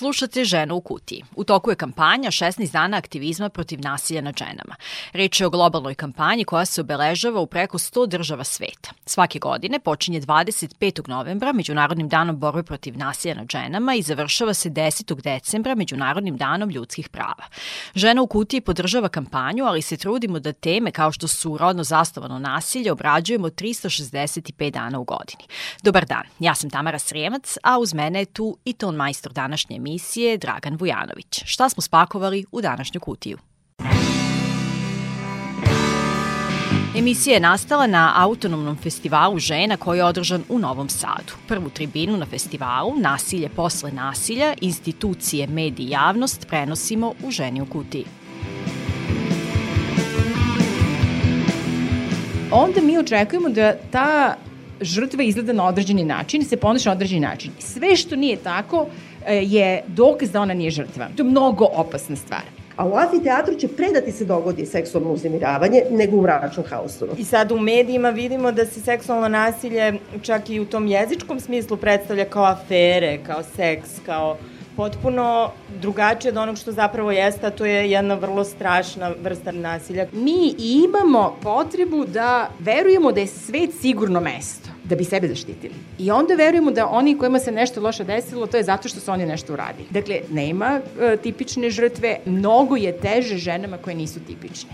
Slušate Ženu u kutiji. U toku je kampanja 16 dana aktivizma protiv nasilja nad ženama. Reč je o globalnoj kampanji koja se obeležava u preko 100 država sveta. Svake godine počinje 25. novembra Međunarodnim danom borbe protiv nasilja nad ženama i završava se 10. decembra Međunarodnim danom ljudskih prava. Žena u kutiji podržava kampanju, ali se trudimo da teme kao što su rodno zastavano nasilje obrađujemo 365 dana u godini. Dobar dan, ja sam Tamara Srijemac, a uz mene je tu i ton majstor današnje emisije emisije Dragan Vujanović. Šta smo spakovali u današnju kutiju? Emisija je nastala na autonomnom festivalu žena koji je održan u Novom Sadu. Prvu tribinu na festivalu, Nasilje posle nasilja, institucije, mediji i javnost prenosimo u Ženi u kutiji. Onda mi očekujemo da ta žrtva izgleda na određeni način, se ponaša na određeni način. Sve što nije tako, je dokaz da ona nije žrtva. To je mnogo opasna stvar. A u amfiteatru će predati se dogodi seksualno uznemiravanje nego u mračnom haustonu. I sad u medijima vidimo da se seksualno nasilje čak i u tom jezičkom smislu predstavlja kao afere, kao seks, kao potpuno drugačije od onog što zapravo jeste, a to je jedna vrlo strašna vrsta nasilja. Mi imamo potrebu da verujemo da je svet sigurno mesto da bi sebe zaštitili. I onda verujemo da oni kojima se nešto loše desilo, to je zato što su oni nešto uradili. Dakle, nema e, tipične žrtve, mnogo je teže ženama koje nisu tipične.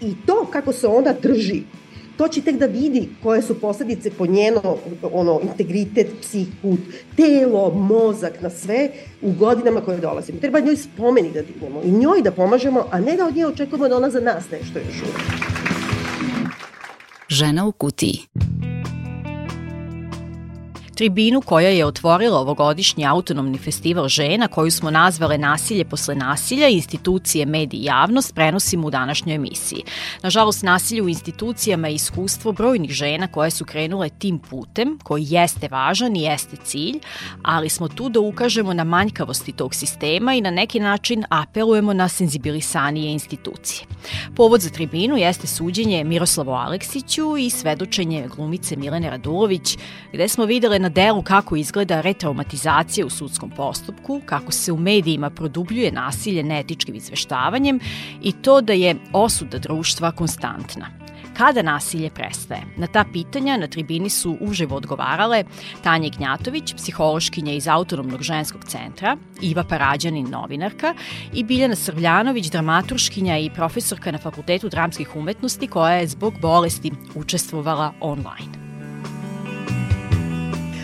I to kako se ona drži, to će tek da vidi koje su posledice po njeno ono, integritet, psihu, telo, mozak, na sve u godinama koje dolaze. Mi treba njoj spomenik da dignemo i njoj da pomažemo, a ne da od nje očekujemo da ona za nas nešto još uvek. Žena u kutiji tribinu koja je otvorila ovogodišnji autonomni festival žena koju smo nazvale Nasilje posle nasilja, institucije, mediji i javnost prenosimo u današnjoj emisiji. Nažalost, nasilje u institucijama je iskustvo brojnih žena koje su krenule tim putem, koji jeste važan i jeste cilj, ali smo tu da ukažemo na manjkavosti tog sistema i na neki način apelujemo na senzibilisanije institucije. Povod za tribinu jeste suđenje Miroslavu Aleksiću i svedočenje glumice Milene Radulović, gde smo videle na delu kako izgleda retraumatizacija u sudskom postupku, kako se u medijima produbljuje nasilje neetičkim izveštavanjem i to da je osuda društva konstantna. Kada nasilje prestaje? Na ta pitanja na tribini su uživo odgovarale Tanja Gnjatović, psihološkinja iz Autonomnog ženskog centra, Iva Parađanin, novinarka i Biljana Srvljanović, dramaturškinja i profesorka na Fakultetu dramskih umetnosti koja je zbog bolesti učestvovala online.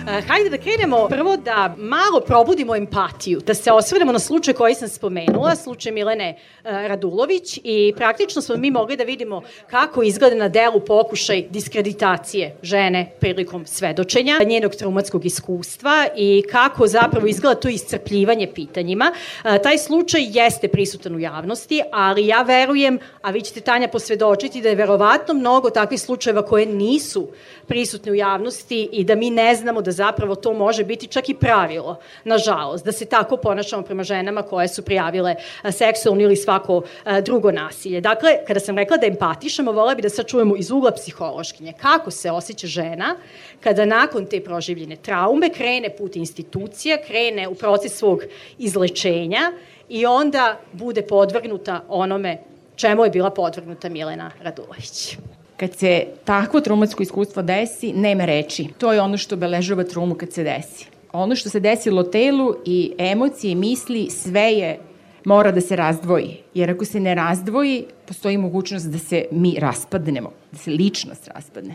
Uh, hajde da krenemo prvo da malo probudimo empatiju, da se osvrnemo na slučaj koji sam spomenula, slučaj Milene uh, Radulović i praktično smo mi mogli da vidimo kako izgleda na delu pokušaj diskreditacije žene prilikom svedočenja, njenog traumatskog iskustva i kako zapravo izgleda to iscrpljivanje pitanjima. Uh, taj slučaj jeste prisutan u javnosti, ali ja verujem, a vi ćete Tanja posvedočiti da je verovatno mnogo takvih slučajeva koje nisu prisutne u javnosti i da mi ne znamo da zapravo to može biti čak i pravilo, nažalost, da se tako ponašamo prema ženama koje su prijavile seksualno ili svako drugo nasilje. Dakle, kada sam rekla da empatišemo, vola bi da sad čujemo iz ugla psihološkinje kako se osjeća žena kada nakon te proživljene traume krene put institucija, krene u proces svog izlečenja i onda bude podvrgnuta onome čemu je bila podvrgnuta Milena Radulović. Kad se takvo traumatsko iskustvo desi, nema reči. To je ono što obeležava traumu kad se desi. Ono što se desilo telu i emocije misli, sve je mora da se razdvoji. Jer ako se ne razdvoji, postoji mogućnost da se mi raspadnemo, da se ličnost raspadne.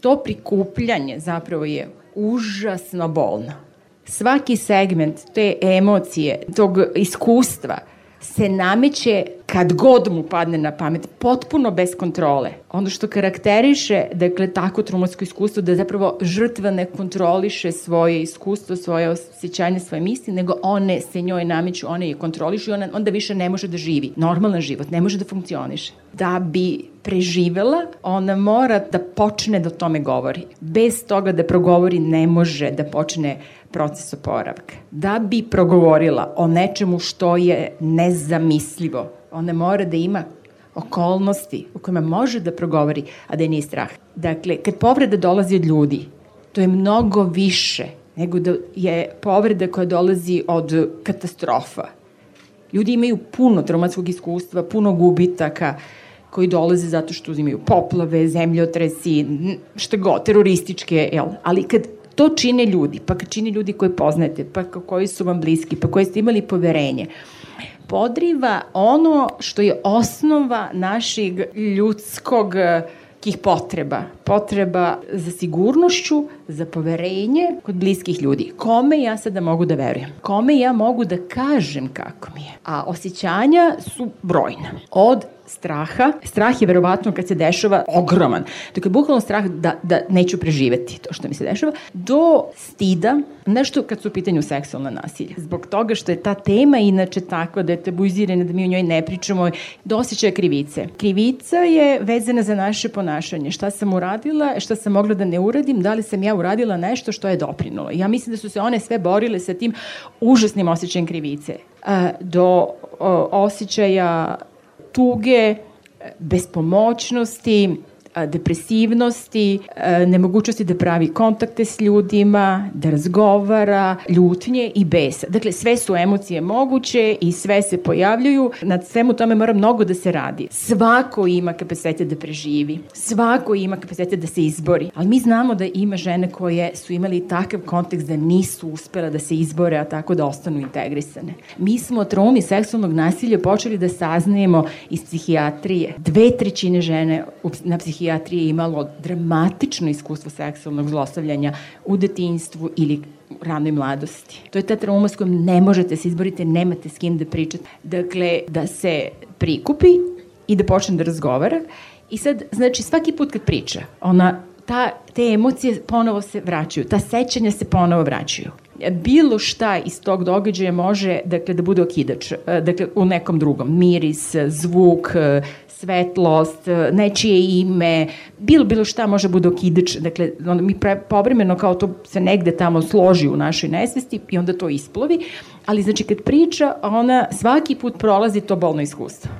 To prikupljanje zapravo je užasno bolno. Svaki segment te emocije, tog iskustva se nameće kad god mu padne na pamet, potpuno bez kontrole. Ono što karakteriše, dakle, tako traumatsko iskustvo, da zapravo žrtva ne kontroliše svoje iskustvo, svoje osjećanje, svoje misli, nego one se njoj nameću, one je kontrolišu i ona, onda više ne može da živi. Normalan život, ne može da funkcioniše. Da bi preživela, ona mora da počne da o tome govori. Bez toga da progovori ne može da počne proces oporavka. Da bi progovorila o nečemu što je nezamislivo, ona mora da ima okolnosti u kojima može da progovori, a da je nije strah. Dakle, kad povreda dolazi od ljudi, to je mnogo više nego da je povreda koja dolazi od katastrofa. Ljudi imaju puno traumatskog iskustva, puno gubitaka, koji dolaze zato što imaju poplave, zemljotresi, šta god, terorističke, jel? ali kad to čine ljudi, pa čine ljudi koje poznate, pa koji su vam bliski, pa koji ste imali poverenje, podriva ono što je osnova našeg ljudskog kih potreba. Potreba za sigurnošću, za poverenje kod bliskih ljudi. Kome ja sada mogu da verujem? Kome ja mogu da kažem kako mi je? A osjećanja su brojna. Od straha. Strah je verovatno kad se dešava ogroman. Dakle, bukvalno strah da, da neću preživeti to što mi se dešava, do stida, nešto kad su u pitanju seksualna nasilja. Zbog toga što je ta tema inače takva da je tabuizirana, da mi o njoj ne pričamo, do osjećaja krivice. Krivica je vezana za naše ponašanje. Šta sam uradila, šta sam mogla da ne uradim, da li sam ja uradila nešto što je doprinulo. Ja mislim da su se one sve borile sa tim užasnim osjećajem krivice. Do osjećaja tuge, bespomoćnosti, depresivnosti, nemogućnosti da pravi kontakte s ljudima, da razgovara, ljutnje i besa. Dakle, sve su emocije moguće i sve se pojavljuju. Nad svemu tome mora mnogo da se radi. Svako ima kapacitete da preživi. Svako ima kapacitete da se izbori. Ali mi znamo da ima žene koje su imali takav kontekst da nisu uspela da se izbore, a tako da ostanu integrisane. Mi smo o traumi seksualnog nasilja počeli da saznajemo iz psihijatrije. Dve trećine žene na psihijatriji psihijatrije imalo dramatično iskustvo seksualnog zlostavljanja u detinjstvu ili ranoj mladosti. To je ta trauma s kojom ne možete se izboriti, nemate s kim da pričate. Dakle, da se prikupi i da počne da razgovara i sad, znači, svaki put kad priča, ona ta, te emocije ponovo se vraćaju, ta sećanja se ponovo vraćaju. Bilo šta iz tog događaja može dakle, da bude okidač, dakle, u nekom drugom. Miris, zvuk, svetlost, nečije ime, bilo, bilo šta može bude okidač, dakle, onda mi pre, povremeno kao to se negde tamo složi u našoj nesvesti i onda to isplovi, ali znači kad priča, ona svaki put prolazi to bolno iskustvo.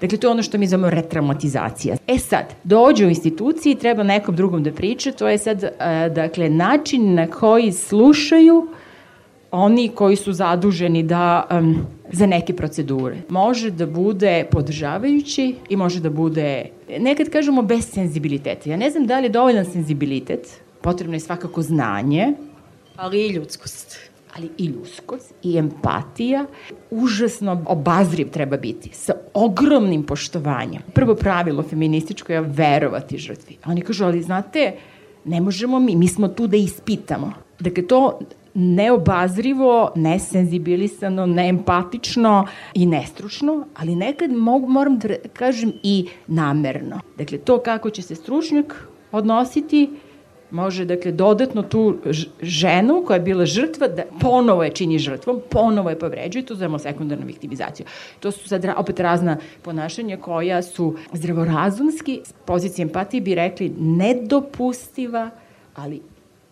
Dakle, to je ono što mi zovemo retraumatizacija. E sad, dođe u instituciji, treba nekom drugom da priča, to je sad, dakle, način na koji slušaju oni koji su zaduženi da um, za neke procedure. Može da bude podržavajući i može da bude, nekad kažemo, bez senzibiliteta. Ja ne znam da li je dovoljan senzibilitet, potrebno je svakako znanje, ali i ljudskost ali i ljudskost i empatija, užasno obazriv treba biti, sa ogromnim poštovanjem. Prvo pravilo feminističko je verovati žrtvi. A oni kažu, ali znate, ne možemo mi, mi smo tu da ispitamo. Dakle, to neobazrivo, nesenzibilisano, neempatično i nestručno, ali nekad mogu, moram da kažem i namerno. Dakle, to kako će se stručnjak odnositi može dakle dodatno tu ženu koja je bila žrtva da ponovo je čini žrtvom, ponovo je povređuje, to zovemo sekundarnu viktimizaciju. To su sad opet razna ponašanja koja su zdravorazumski, s pozicije empatije bi rekli nedopustiva, ali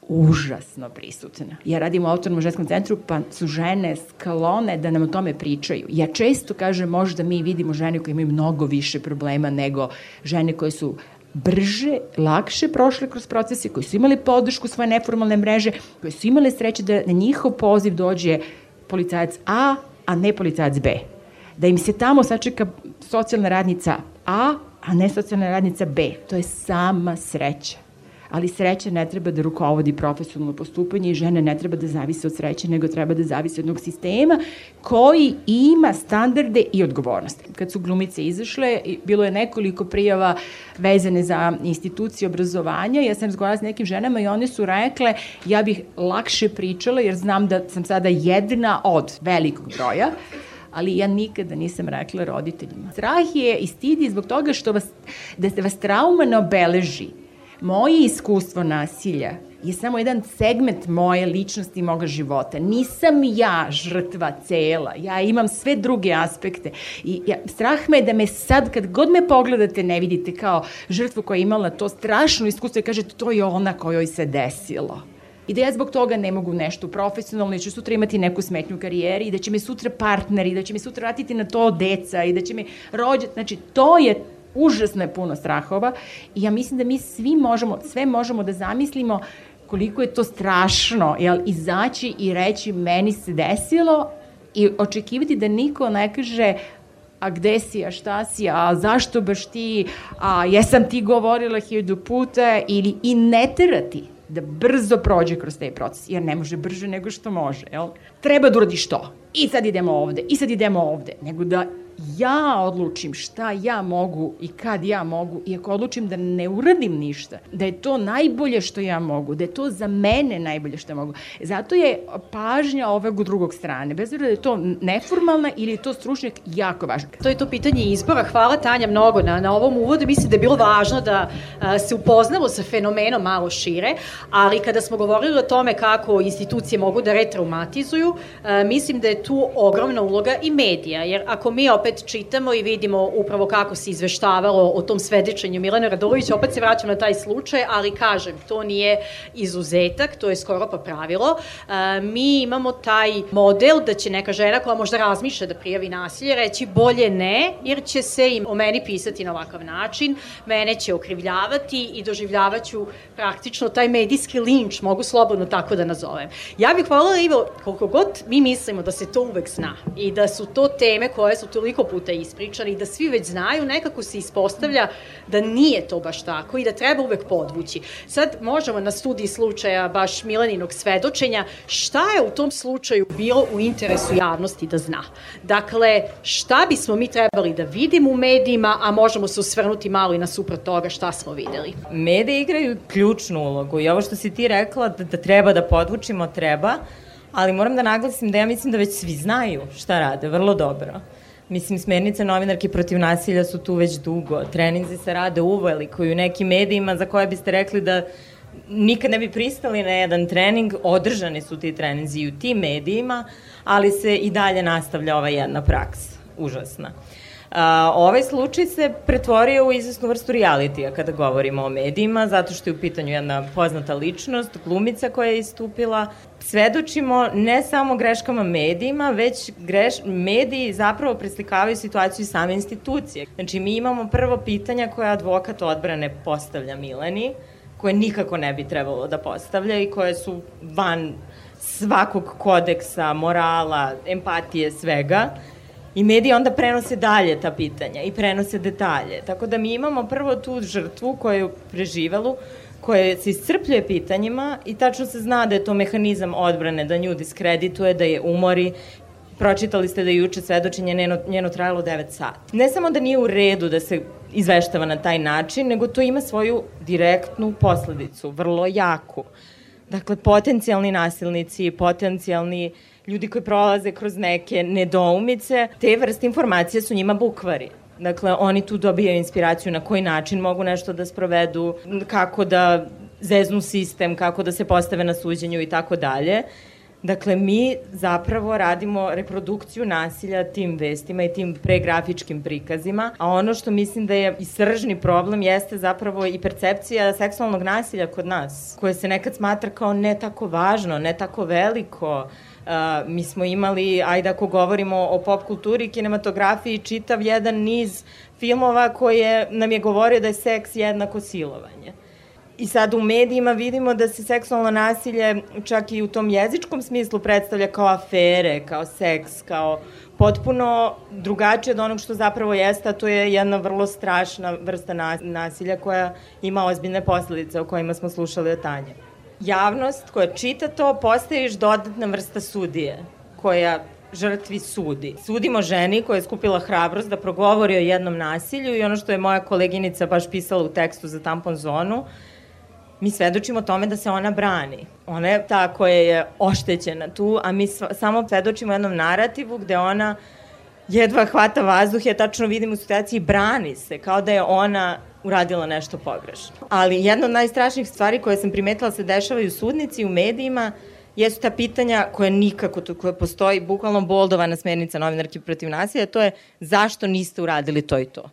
užasno prisutna. Ja radim u autonomnom ženskom centru, pa su žene sklone da nam o tome pričaju. Ja često kažem, možda mi vidimo žene koje imaju mnogo više problema nego žene koje su brže, lakše prošle kroz procese, koji su imali podršku svoje neformalne mreže, koji su imali sreće da na njihov poziv dođe policajac A, a ne policajac B. Da im se tamo sačeka socijalna radnica A, a ne socijalna radnica B. To je sama sreća ali sreća ne treba da rukovodi profesionalno postupanje i žene ne treba da zavise od sreće, nego treba da zavise od jednog sistema koji ima standarde i odgovornosti. Kad su glumice izašle, bilo je nekoliko prijava vezane za institucije obrazovanja, ja sam razgovarala s nekim ženama i one su rekle ja bih lakše pričala jer znam da sam sada jedna od velikog broja, ali ja nikada nisam rekla roditeljima. Strah je i stidi zbog toga što vas, da se vas trauma ne obeleži. Moje iskustvo nasilja je samo jedan segment moje ličnosti i moga života. Nisam ja žrtva cela, ja imam sve druge aspekte i ja, strah me je da me sad, kad god me pogledate, ne vidite kao žrtvu koja je imala to strašno iskustvo i kažete to je ona kojoj se desilo i da ja zbog toga ne mogu nešto profesionalno i ću sutra imati neku smetnju u karijeri i da će me sutra partneri, da će me sutra vratiti na to deca i da će me rođati, znači to je užasno je puno strahova i ja mislim da mi svi možemo, sve možemo da zamislimo koliko je to strašno, jel, izaći i reći meni se desilo i očekivati da niko ne kaže a gde si, a šta si, a zašto baš ti, a jesam ti govorila hiljadu puta ili i ne terati da brzo prođe kroz taj proces, jer ne može brže nego što može, jel? Treba da uradiš to, i sad idemo ovde, i sad idemo ovde, nego da ja odlučim šta ja mogu i kad ja mogu i ako odlučim da ne uradim ništa, da je to najbolje što ja mogu, da je to za mene najbolje što mogu. Zato je pažnja ovog drugog strane, bez obzira da je to neformalna ili je to stručnjak jako važno. To je to pitanje izbora. Hvala Tanja mnogo na, na ovom uvodu. Mislim da je bilo važno da a, se upoznamo sa fenomenom malo šire, ali kada smo govorili o tome kako institucije mogu da retraumatizuju, a, mislim da je tu ogromna uloga i medija, jer ako mi opet opet čitamo i vidimo upravo kako se izveštavalo o tom svedočenju Milana Radulovića, opet se vraćam na taj slučaj, ali kažem, to nije izuzetak, to je skoro pa pravilo. E, mi imamo taj model da će neka žena koja možda razmišlja da prijavi nasilje reći bolje ne, jer će se im o meni pisati na ovakav način, mene će okrivljavati i doživljavaću praktično taj medijski linč, mogu slobodno tako da nazovem. Ja bih hvala Ivo, koliko god mi mislimo da se to uvek zna i da su to teme koje su toliko toliko puta ispričani i da svi već znaju, nekako se ispostavlja da nije to baš tako i da treba uvek podvući. Sad možemo na studiji slučaja baš Milaninog svedočenja šta je u tom slučaju bilo u interesu javnosti da zna. Dakle, šta bismo mi trebali da vidimo u medijima, a možemo se osvrnuti malo i na suprot toga šta smo videli. Medije igraju ključnu ulogu i ovo što si ti rekla da, da treba da podvučimo, treba, ali moram da naglasim da ja mislim da već svi znaju šta rade, vrlo dobro. Mislim, smernice novinarke protiv nasilja su tu već dugo. Treninzi se rade uveliko i u nekim medijima za koje biste rekli da nikad ne bi pristali na jedan trening, održani su ti treninzi i u tim medijima, ali se i dalje nastavlja ova jedna praksa. Užasna. A, ovaj slučaj se pretvorio u izvesnu vrstu realitija kada govorimo o medijima, zato što je u pitanju jedna poznata ličnost, glumica koja je istupila. Svedočimo ne samo greškama medijima, već greš, mediji zapravo preslikavaju situaciju same institucije. Znači, mi imamo prvo pitanja koje advokat odbrane postavlja Mileni, koje nikako ne bi trebalo da postavlja i koje su van svakog kodeksa, morala, empatije, svega I mediji onda prenose dalje ta pitanja i prenose detalje. Tako da mi imamo prvo tu žrtvu koju je preživelu, koja se iscrpljuje pitanjima i tačno se zna da je to mehanizam odbrane, da nju diskredituje, da je umori pročitali ste da je juče svedočenje njeno, njeno trajalo 9 sati. Ne samo da nije u redu da se izveštava na taj način, nego to ima svoju direktnu posledicu, vrlo jaku. Dakle, potencijalni nasilnici, potencijalni ljudi koji prolaze kroz neke nedoumice, te vrste informacija su njima bukvari. Dakle, oni tu dobijaju inspiraciju na koji način mogu nešto da sprovedu, kako da zeznu sistem, kako da se postave na suđenju i tako dalje. Dakle, mi zapravo radimo reprodukciju nasilja tim vestima i tim pregrafičkim prikazima, a ono što mislim da je i sržni problem jeste zapravo i percepcija seksualnog nasilja kod nas, koje se nekad smatra kao ne tako važno, ne tako veliko, Uh, mi smo imali, ajde ako govorimo o pop kulturi kinematografiji, čitav jedan niz filmova koje nam je govorio da je seks jednako silovanje. I sad u medijima vidimo da se seksualno nasilje čak i u tom jezičkom smislu predstavlja kao afere, kao seks, kao potpuno drugačije od onog što zapravo jeste, a to je jedna vrlo strašna vrsta nasilja koja ima ozbiljne posledice o kojima smo slušali od Tanje javnost koja čita to postaje dodatna vrsta sudije koja žrtvi sudi. Sudimo ženi koja je skupila hrabrost da progovori o jednom nasilju i ono što je moja koleginica baš pisala u tekstu za tampon zonu, mi svedočimo tome da se ona brani. Ona je ta koja je oštećena tu, a mi samo svedočimo jednom narativu gde ona jedva hvata vazduh, ja tačno vidim u situaciji brani se, kao da je ona uradila nešto pogrešno. Ali jedna od najstrašnijih stvari koje sam primetila se dešavaju u sudnici, u medijima, jesu ta pitanja koja nikako, tu, koja postoji bukvalno boldovana smernica novinarke protiv nasilja, to je zašto niste uradili to i to.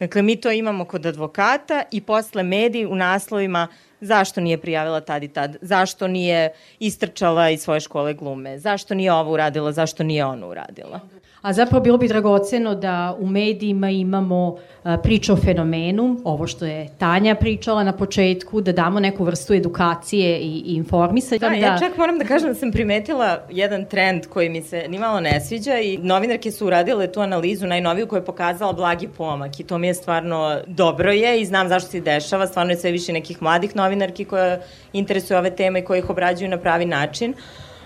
Dakle, mi to imamo kod advokata i posle mediji u naslovima zašto nije prijavila tad i tad, zašto nije istrčala iz svoje škole glume, zašto nije ovo uradila, zašto nije ono uradila. A zapravo bilo bi dragoceno da u medijima imamo priču o fenomenu, ovo što je Tanja pričala na početku, da damo neku vrstu edukacije i, i informisanja. Da, ja čak moram da kažem da sam primetila jedan trend koji mi se nimalo ne sviđa i novinarke su uradile tu analizu najnoviju koja je pokazala blagi pomak i to mi je stvarno dobro je i znam zašto se dešava, stvarno je sve više nekih mladih novinarki koja interesuje ove teme i koji ih obrađuju na pravi način.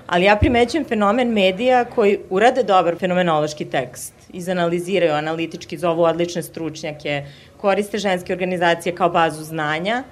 Ali ja primećujem fenomen medija koji urade dobar fenomenološki tekst, izanaliziraju analitički, zovu odlične stručnjake, koriste ženske organizacije kao bazu znanja,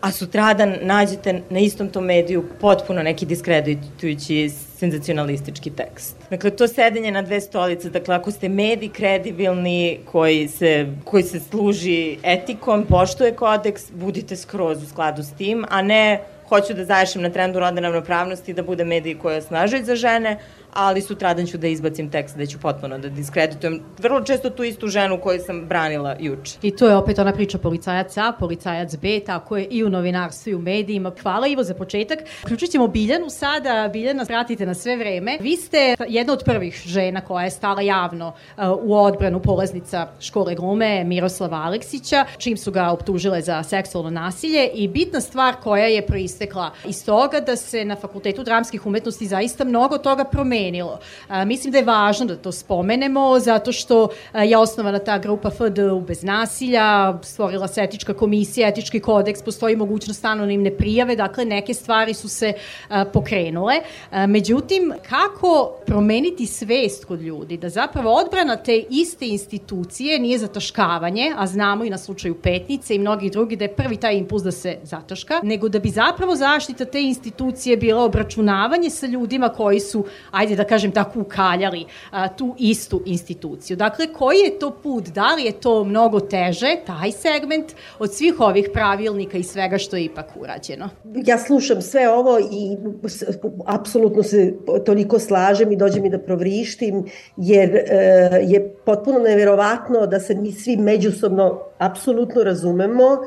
a sutradan nađete na istom tom mediju potpuno neki diskreditujući senzacionalistički tekst. Dakle, to sedenje na dve stolice, dakle, ako ste mediji kredibilni, koji se, koji se služi etikom, poštuje kodeks, budite skroz u skladu s tim, a ne hoću da završim na trendu rodne ravnopravnosti da bude mediji koji osnažuju za žene, ali sutradan ću da izbacim tekst, da ću potpuno da diskreditujem vrlo često tu istu ženu koju sam branila juče. I to je opet ona priča policajac A, policajac B, tako je i u novinarstvu i u medijima. Hvala Ivo za početak. Ključit ćemo Biljanu sada. Biljana, pratite na sve vreme. Vi ste jedna od prvih žena koja je stala javno uh, u odbranu polaznica škole glume Miroslava Aleksića, čim su ga optužile za seksualno nasilje i bitna stvar koja je proistekla iz toga da se na Fakultetu dramskih umetnosti zaista mnogo toga promenilo promenilo. A, mislim da je važno da to spomenemo, zato što je osnovana ta grupa FDU bez nasilja, stvorila se etička komisija, etički kodeks, postoji mogućnost anonimne prijave, dakle neke stvari su se a, pokrenule. A, međutim, kako promeniti svest kod ljudi, da zapravo odbrana te iste institucije nije zataškavanje, a znamo i na slučaju Petnice i mnogih drugi da je prvi taj impuls da se zataška, nego da bi zapravo zaštita te institucije bila obračunavanje sa ljudima koji su, ajde da kažem tako, ukaljali a, tu istu instituciju. Dakle, koji je to put? Da li je to mnogo teže, taj segment, od svih ovih pravilnika i svega što je ipak urađeno? Ja slušam sve ovo i apsolutno se toliko slažem i dođe mi da provrištim, jer e, je potpuno neverovatno da se mi svi međusobno apsolutno razumemo,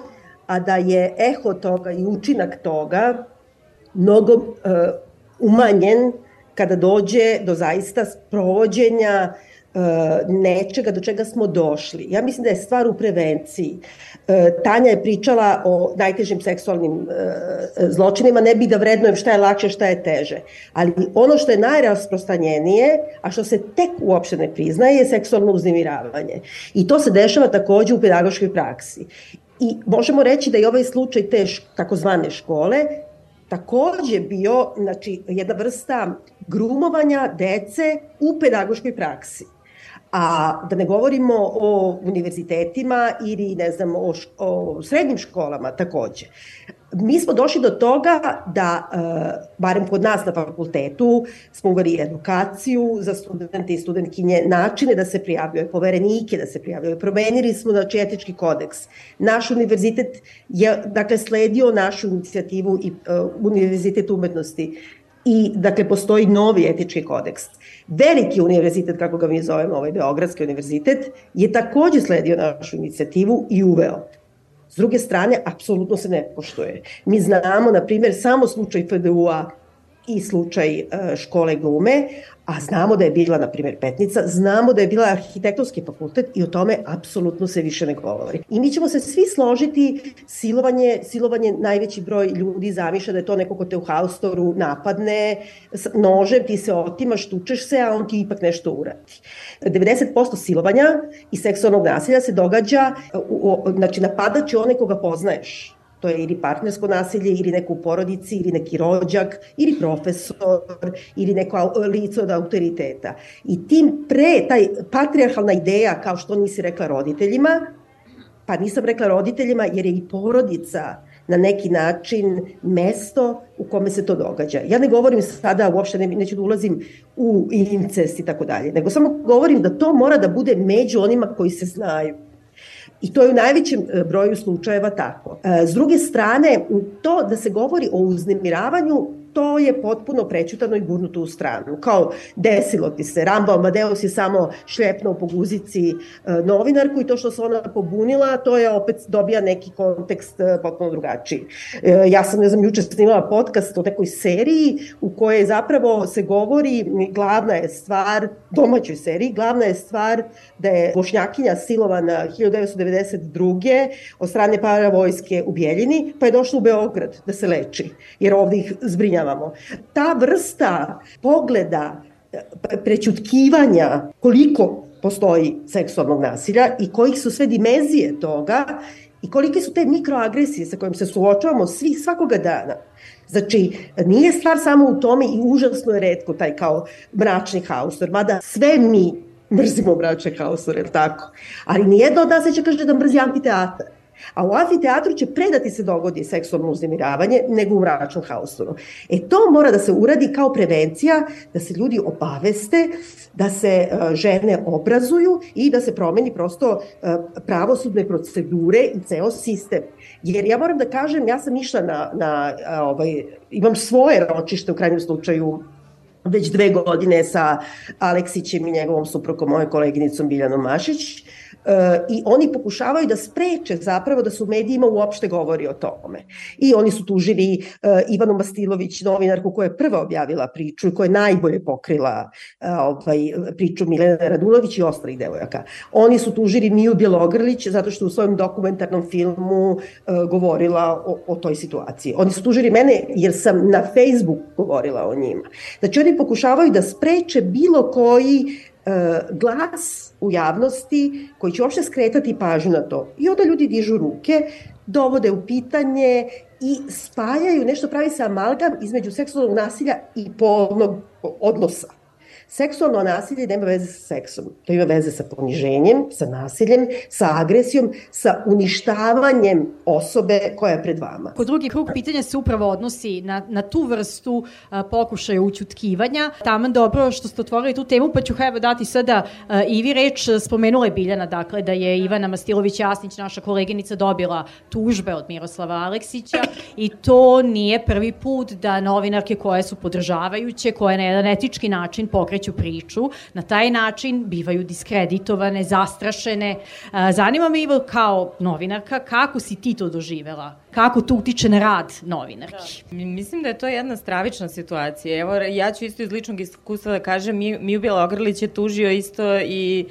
a da je eho toga i učinak toga mnogo uh, umanjen kada dođe do zaista sprovođenja e, nečega do čega smo došli. Ja mislim da je stvar u prevenciji. E, Tanja je pričala o najtežim seksualnim e, zločinima, ne bih da vrednujem šta je lakše, šta je teže. Ali ono što je najrasprostanjenije, a što se tek uopšte ne priznaje, je seksualno uznimiravanje. I to se dešava takođe u pedagoškoj praksi. I možemo reći da je ovaj slučaj te takozvane škole takođe bio znači, jedna vrsta grumovanja dece u pedagoškoj praksi. A da ne govorimo o univerzitetima ili ne znam o, o srednjim školama takođe mi smo došli do toga da, uh, barem kod nas na fakultetu, smo uveli edukaciju za studente i studentkinje, načine da se prijavljaju, poverenike da se prijavljaju. Promenili smo znači, etički kodeks. Naš univerzitet je dakle, sledio našu inicijativu i uh, Univerzitet umetnosti i dakle postoji novi etički kodeks. Veliki univerzitet, kako ga mi zovemo, ovaj Beogradski univerzitet, je takođe sledio našu inicijativu i uveo. S druge strane, apsolutno se ne poštuje. Mi znamo, na primjer, samo slučaj FDU-a i slučaj uh, škole glume, a znamo da je bila, na primjer, Petnica, znamo da je bila arhitektonski fakultet i o tome apsolutno se više ne govori. I mi ćemo se svi složiti, silovanje, silovanje najveći broj ljudi zamišlja da je to neko ko te u haustoru napadne, nožem ti se otimaš, tučeš se, a on ti ipak nešto uradi. 90% silovanja i seksualnog nasilja se događa, u, u, znači napadač je koga poznaješ To je ili partnersko nasilje, ili neko u porodici, ili neki rođak, ili profesor, ili neko lice od autoriteta. I tim pre, taj patriarhalna ideja, kao što nisi rekla roditeljima, pa nisam rekla roditeljima jer je i porodica na neki način mesto u kome se to događa. Ja ne govorim sada, uopšte ne, neću da ulazim u incest i tako dalje, nego samo govorim da to mora da bude među onima koji se znaju. I to je u najvećem e, broju slučajeva tako. E, s druge strane, to da se govori o uznemiravanju to je potpuno prećutano i gurnuto u stranu. Kao, desilo ti se, Rambo Amadeus je samo šlepnuo po guzici e, novinarku i to što se ona pobunila, to je opet dobija neki kontekst e, potpuno drugačiji. E, ja sam, ne znam, juče snimala podcast o nekoj seriji u kojoj zapravo se govori, glavna je stvar, domaćoj seriji, glavna je stvar da je Bošnjakinja silovana 1992. od strane paravojske u Bijeljini, pa je došla u Beograd da se leči, jer ovde ih zbrinjava kažnjavamo. Ta vrsta pogleda prećutkivanja koliko postoji seksualnog nasilja i kojih su sve dimenzije toga i kolike su te mikroagresije sa kojim se suočavamo svi svakoga dana. Znači, nije stvar samo u tome i užasno je redko taj kao mračni haustor, mada sve mi mrzimo mračne haustore, tako? Ali nijedno od nas neće kaže da mrzi antiteatar. A u amfiteatru će pre da ti se dogodi seksualno uznemiravanje nego u mračnom haostoru. E to mora da se uradi kao prevencija, da se ljudi obaveste, da se uh, žene obrazuju i da se promeni prosto uh, pravosudne procedure i ceo sistem. Jer ja moram da kažem, ja sam išla na, na uh, ovaj, imam svoje ročište u krajnjem slučaju već dve godine sa Aleksićem i njegovom suprokom, mojoj koleginicom Biljanom Mašić, i oni pokušavaju da spreče zapravo da su medijima uopšte govori o tome. I oni su tužili uh, Ivanu Mastilović, novinarku koja je prva objavila priču i koja je najbolje pokrila uh, ovaj, priču Milena Radulović i ostalih devojaka. Oni su tužili Miju Bjelogrlić zato što u svojom dokumentarnom filmu govorila o, o toj situaciji. Oni su tužili mene jer sam na Facebook govorila o njima. Znači oni pokušavaju da spreče bilo koji E, glas u javnosti koji će uopšte skretati pažnju na to. I onda ljudi dižu ruke, dovode u pitanje i spajaju, nešto pravi se amalgam između seksualnog nasilja i polnog odnosa. Seksualno nasilje nema veze sa seksom. To ima veze sa poniženjem, sa nasiljem, sa agresijom, sa uništavanjem osobe koja je pred vama. Kod drugi krug pitanja se upravo odnosi na, na tu vrstu a, pokušaja učutkivanja. Taman dobro što ste otvorili tu temu, pa ću evo dati sada a, i vi reč, spomenula je Biljana, dakle, da je Ivana Mastilović-Jasnić, naša koleginica, dobila tužbe od Miroslava Aleksića i to nije prvi put da novinarke koje su podržavajuće, koje na jedan etički način pokreću pokreću priču, na taj način bivaju diskreditovane, zastrašene. Zanima me Ivo kao novinarka, kako si ti to doživela? Kako to utiče na rad novinarki? Da. Mislim da je to jedna stravična situacija. Evo, ja ću isto iz ličnog iskustva da kažem, Miju Bjelogrlić je tužio isto i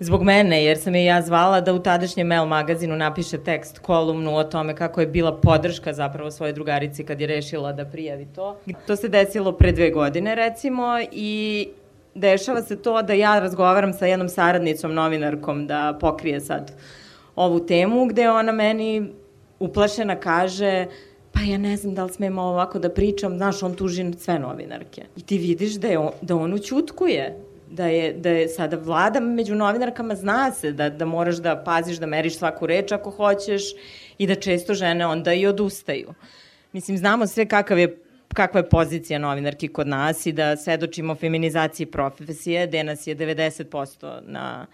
zbog mene, jer sam je ja zvala da u tadašnjem Mail magazinu napiše tekst, kolumnu o tome kako je bila podrška zapravo svoje drugarici kad je rešila da prijavi to. To se desilo pre dve godine, recimo, i dešava se to da ja razgovaram sa jednom saradnicom, novinarkom, da pokrije sad ovu temu, gde ona meni uplašena kaže pa ja ne znam da li smemo ovako da pričam, znaš, on tuži sve novinarke. I ti vidiš da, je on, da on učutkuje, da je, da je sada vlada među novinarkama zna se da, da moraš da paziš da meriš svaku reč ako hoćeš i da često žene onda i odustaju. Mislim, znamo sve kakav je kakva je pozicija novinarki kod nas i da svedočimo feminizaciji profesije, gde nas je 90% na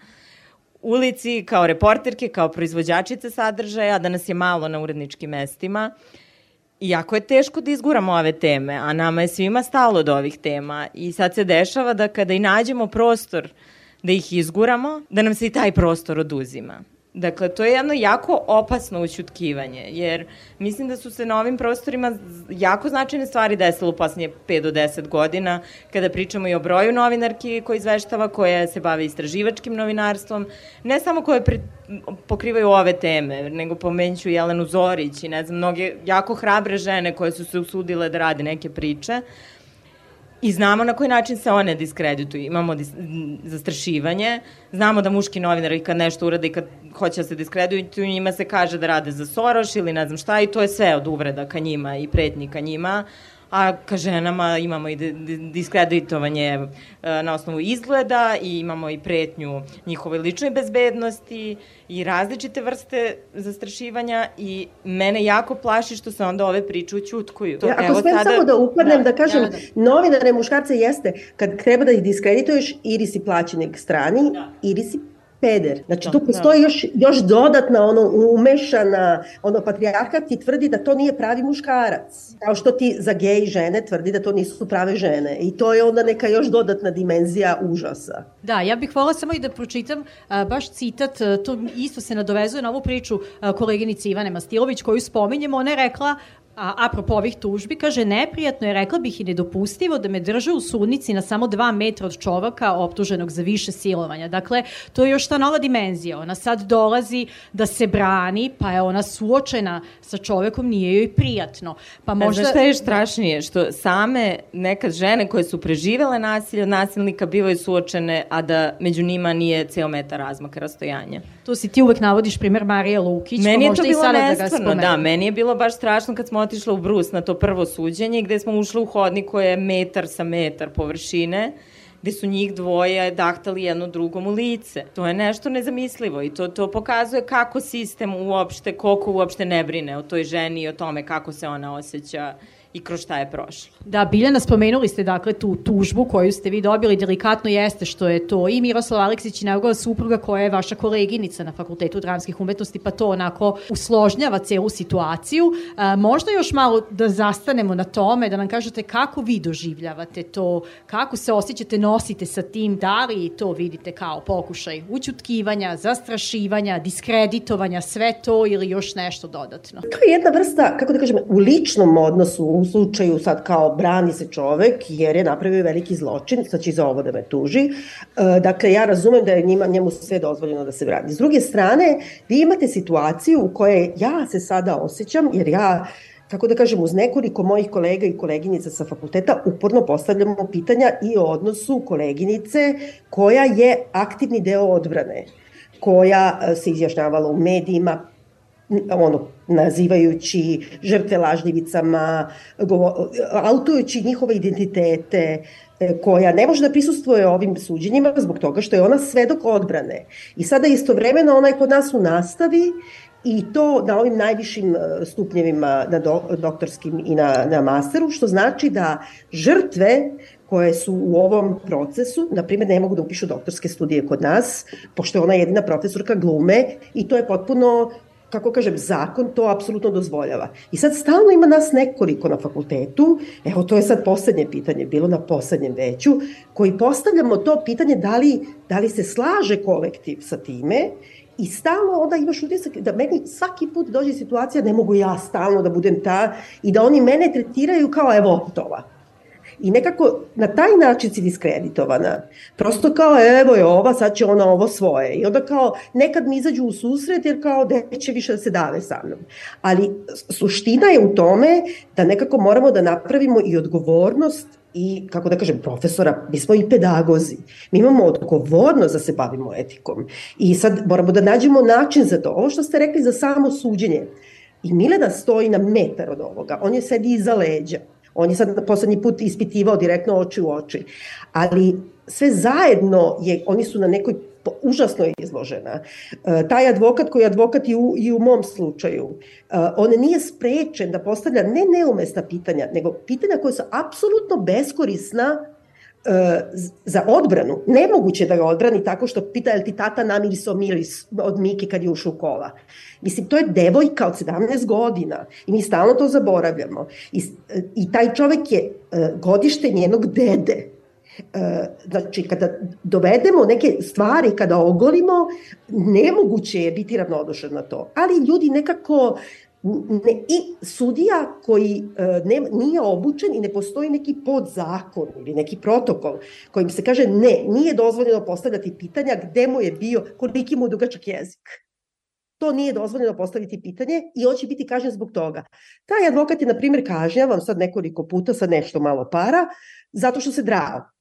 ulici kao reporterke, kao proizvođačice sadržaja, da nas je malo na uredničkim mestima. Iako je teško da izguramo ove teme, a nama je svima stalo od ovih tema i sad se dešava da kada i nađemo prostor da ih izguramo, da nam se i taj prostor oduzima. Dakle, to je jedno jako opasno učutkivanje, jer mislim da su se na ovim prostorima jako značajne stvari desile u poslednje 5 do 10 godina, kada pričamo i o broju novinarki koji izveštava, koje se bave istraživačkim novinarstvom, ne samo koje pri, pokrivaju ove teme, nego pomenću Jelenu Zorić i ne znam, mnoge jako hrabre žene koje su se usudile da rade neke priče, I znamo na koji način se one diskredituju. Imamo dis zastrašivanje, znamo da muški novinari kad nešto urade i kad hoće da se diskredituju, njima se kaže da rade za Soroš ili ne znam šta i to je sve od uvreda ka njima i pretnji ka njima. A ka ženama imamo i diskreditovanje e, na osnovu izgleda i imamo i pretnju njihove lične bezbednosti i različite vrste zastrašivanja i mene jako plaši što se onda ove priče učutkuju. To, ja, ako smem sada... samo da upadnem da, da kažem, da, da. novinare muškarce jeste, kad treba da ih diskredituješ, ili si plaćenik strani, da. ili si peder. Znači, tu da. postoji još, još dodatna, ono, umešana, ono, patrijarhat ti tvrdi da to nije pravi muškarac. Kao što ti za gej žene tvrdi da to nisu prave žene. I to je onda neka još dodatna dimenzija užasa. Da, ja bih hvala samo i da pročitam a, baš citat, a, to isto se nadovezuje na ovu priču a, koleginice Ivane Mastilović koju spominjemo. Ona je rekla, A, apropo ovih tužbi, kaže, neprijatno je, rekla bih i nedopustivo da me drže u sudnici na samo dva metra od čovaka optuženog za više silovanja. Dakle, to je još ta nova dimenzija. Ona sad dolazi da se brani, pa je ona suočena sa čovekom, nije joj prijatno. Pa možda... Znaš šta je strašnije? Što same nekad žene koje su preživele nasilje od nasilnika bivaju suočene, a da među njima nije ceo metar razmaka rastojanja. Tu si ti uvek navodiš primer Marija Lukić, pa meni pa možda i sada da ga spomenu. Da, meni je bilo baš strašno kad smo otišla u Brus na to prvo suđenje gde smo ušli u hodnik koje je metar sa metar površine gde su njih dvoje dahtali jedno drugom u lice. To je nešto nezamislivo i to, to pokazuje kako sistem uopšte, koliko uopšte ne brine o toj ženi i o tome kako se ona osjeća i kroz šta je prošlo. Da, Biljana, spomenuli ste dakle tu tužbu koju ste vi dobili, delikatno jeste što je to i Miroslav Aleksić i njegova supruga koja je vaša koleginica na Fakultetu dramskih umetnosti, pa to onako usložnjava celu situaciju. A, možda još malo da zastanemo na tome, da nam kažete kako vi doživljavate to, kako se osjećate, nosite sa tim, da li to vidite kao pokušaj učutkivanja, zastrašivanja, diskreditovanja, sve to ili još nešto dodatno? To je jedna vrsta, kako da kažem, u ličnom odnosu, u slučaju sad kao brani se čovek jer je napravio veliki zločin, sad će za ovo da me tuži. E, dakle, ja razumem da je njima, njemu sve dozvoljeno da se brani. S druge strane, vi imate situaciju u kojoj ja se sada osjećam, jer ja kako da kažem, uz nekoliko mojih kolega i koleginica sa fakulteta uporno postavljamo pitanja i o odnosu koleginice koja je aktivni deo odbrane koja e, se izjašnjavala u medijima, ono, nazivajući žrtve lažljivicama, autujući njihove identitete, e, koja ne može da prisustuje ovim suđenjima zbog toga što je ona svedok odbrane. I sada istovremeno ona je kod nas u nastavi i to na ovim najvišim e, stupnjevima na do, doktorskim i na, na masteru, što znači da žrtve koje su u ovom procesu, na primjer, ne mogu da upišu doktorske studije kod nas, pošto je ona jedina profesorka glume i to je potpuno kako kažem, zakon to apsolutno dozvoljava. I sad stalno ima nas nekoliko na fakultetu, evo to je sad poslednje pitanje, bilo na poslednjem veću, koji postavljamo to pitanje da li, da li se slaže kolektiv sa time I stalno onda imaš utisak da meni svaki put dođe situacija ne mogu ja stalno da budem ta i da oni mene tretiraju kao evo tova. I nekako na taj način si diskreditovana. Prosto kao evo je ova, sad će ona ovo svoje. I onda kao nekad mi izađu u susret jer kao neće više da se dave sa mnom. Ali suština je u tome da nekako moramo da napravimo i odgovornost i, kako da kažem, profesora, mi smo i pedagozi. Mi imamo odgovornost da se bavimo etikom. I sad moramo da nađemo način za to. Ovo što ste rekli za samo suđenje, i Milena stoji na metar od ovoga, on je sedi iza leđa. On je sad poslednji put ispitivao direktno oči u oči. Ali sve zajedno je, oni su na nekoj užasno izložena. E, taj advokat koji je advokat i u, i u mom slučaju, e, on nije sprečen da postavlja ne neumesna pitanja, nego pitanja koja su apsolutno beskorisna za odbranu. Nemoguće da ga odbrani tako što pita je li ti tata namirisao miris od Miki kad je ušao u kola. Mislim, to je devojka od 17 godina i mi stalno to zaboravljamo. I, i taj čovek je godište njenog dede. Znači, kada dovedemo neke stvari, kada ogolimo, nemoguće je biti ravnodušan na to. Ali ljudi nekako ne, i sudija koji e, ne, nije obučen i ne postoji neki podzakon ili neki protokol kojim se kaže ne, nije dozvoljeno postavljati pitanja gde mu je bio, koliki mu dugačak jezik. To nije dozvoljeno postaviti pitanje i on će biti kažnjen zbog toga. Taj advokat je, na primjer, kažnjavan sad nekoliko puta sa nešto malo para, zato što se drao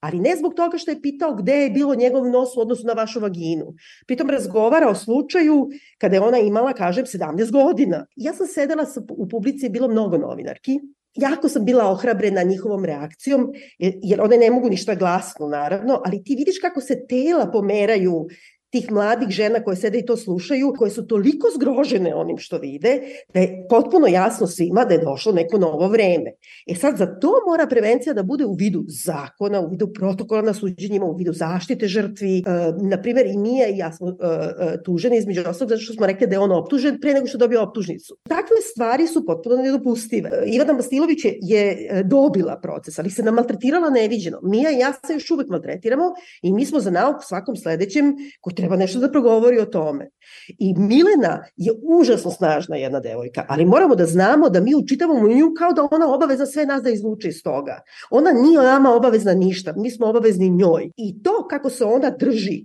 ali ne zbog toga što je pitao gde je bilo njegov nos u odnosu na vašu vaginu. Pritom razgovara o slučaju kada je ona imala, kažem, 17 godina. Ja sam sedela sa, u publici, je bilo mnogo novinarki jako sam bila ohrabrena njihovom reakcijom, jer one ne mogu ništa glasno, naravno, ali ti vidiš kako se tela pomeraju tih mladih žena koje sede i to slušaju, koje su toliko zgrožene onim što vide, da je potpuno jasno svima da je došlo neko novo vreme. E sad, za to mora prevencija da bude u vidu zakona, u vidu protokola na suđenjima, u vidu zaštite žrtvi. E, naprimer, i Mija i ja smo e, e, tuženi između ostalog zato što smo rekli da je on optužen pre nego što dobio optužnicu. Takve stvari su potpuno nedopustive. E, Ivana Mastilović je, je e, dobila proces, ali se nam maltretirala neviđeno. Mija i ja se još uvek maltretiramo i mi smo za nauk svakom sledećem ko treba nešto da progovori o tome. I Milena je užasno snažna jedna devojka, ali moramo da znamo da mi učitavamo nju kao da ona obaveza sve nas da izvuče iz toga. Ona nije nama obavezna ništa, mi smo obavezni njoj. I to kako se ona drži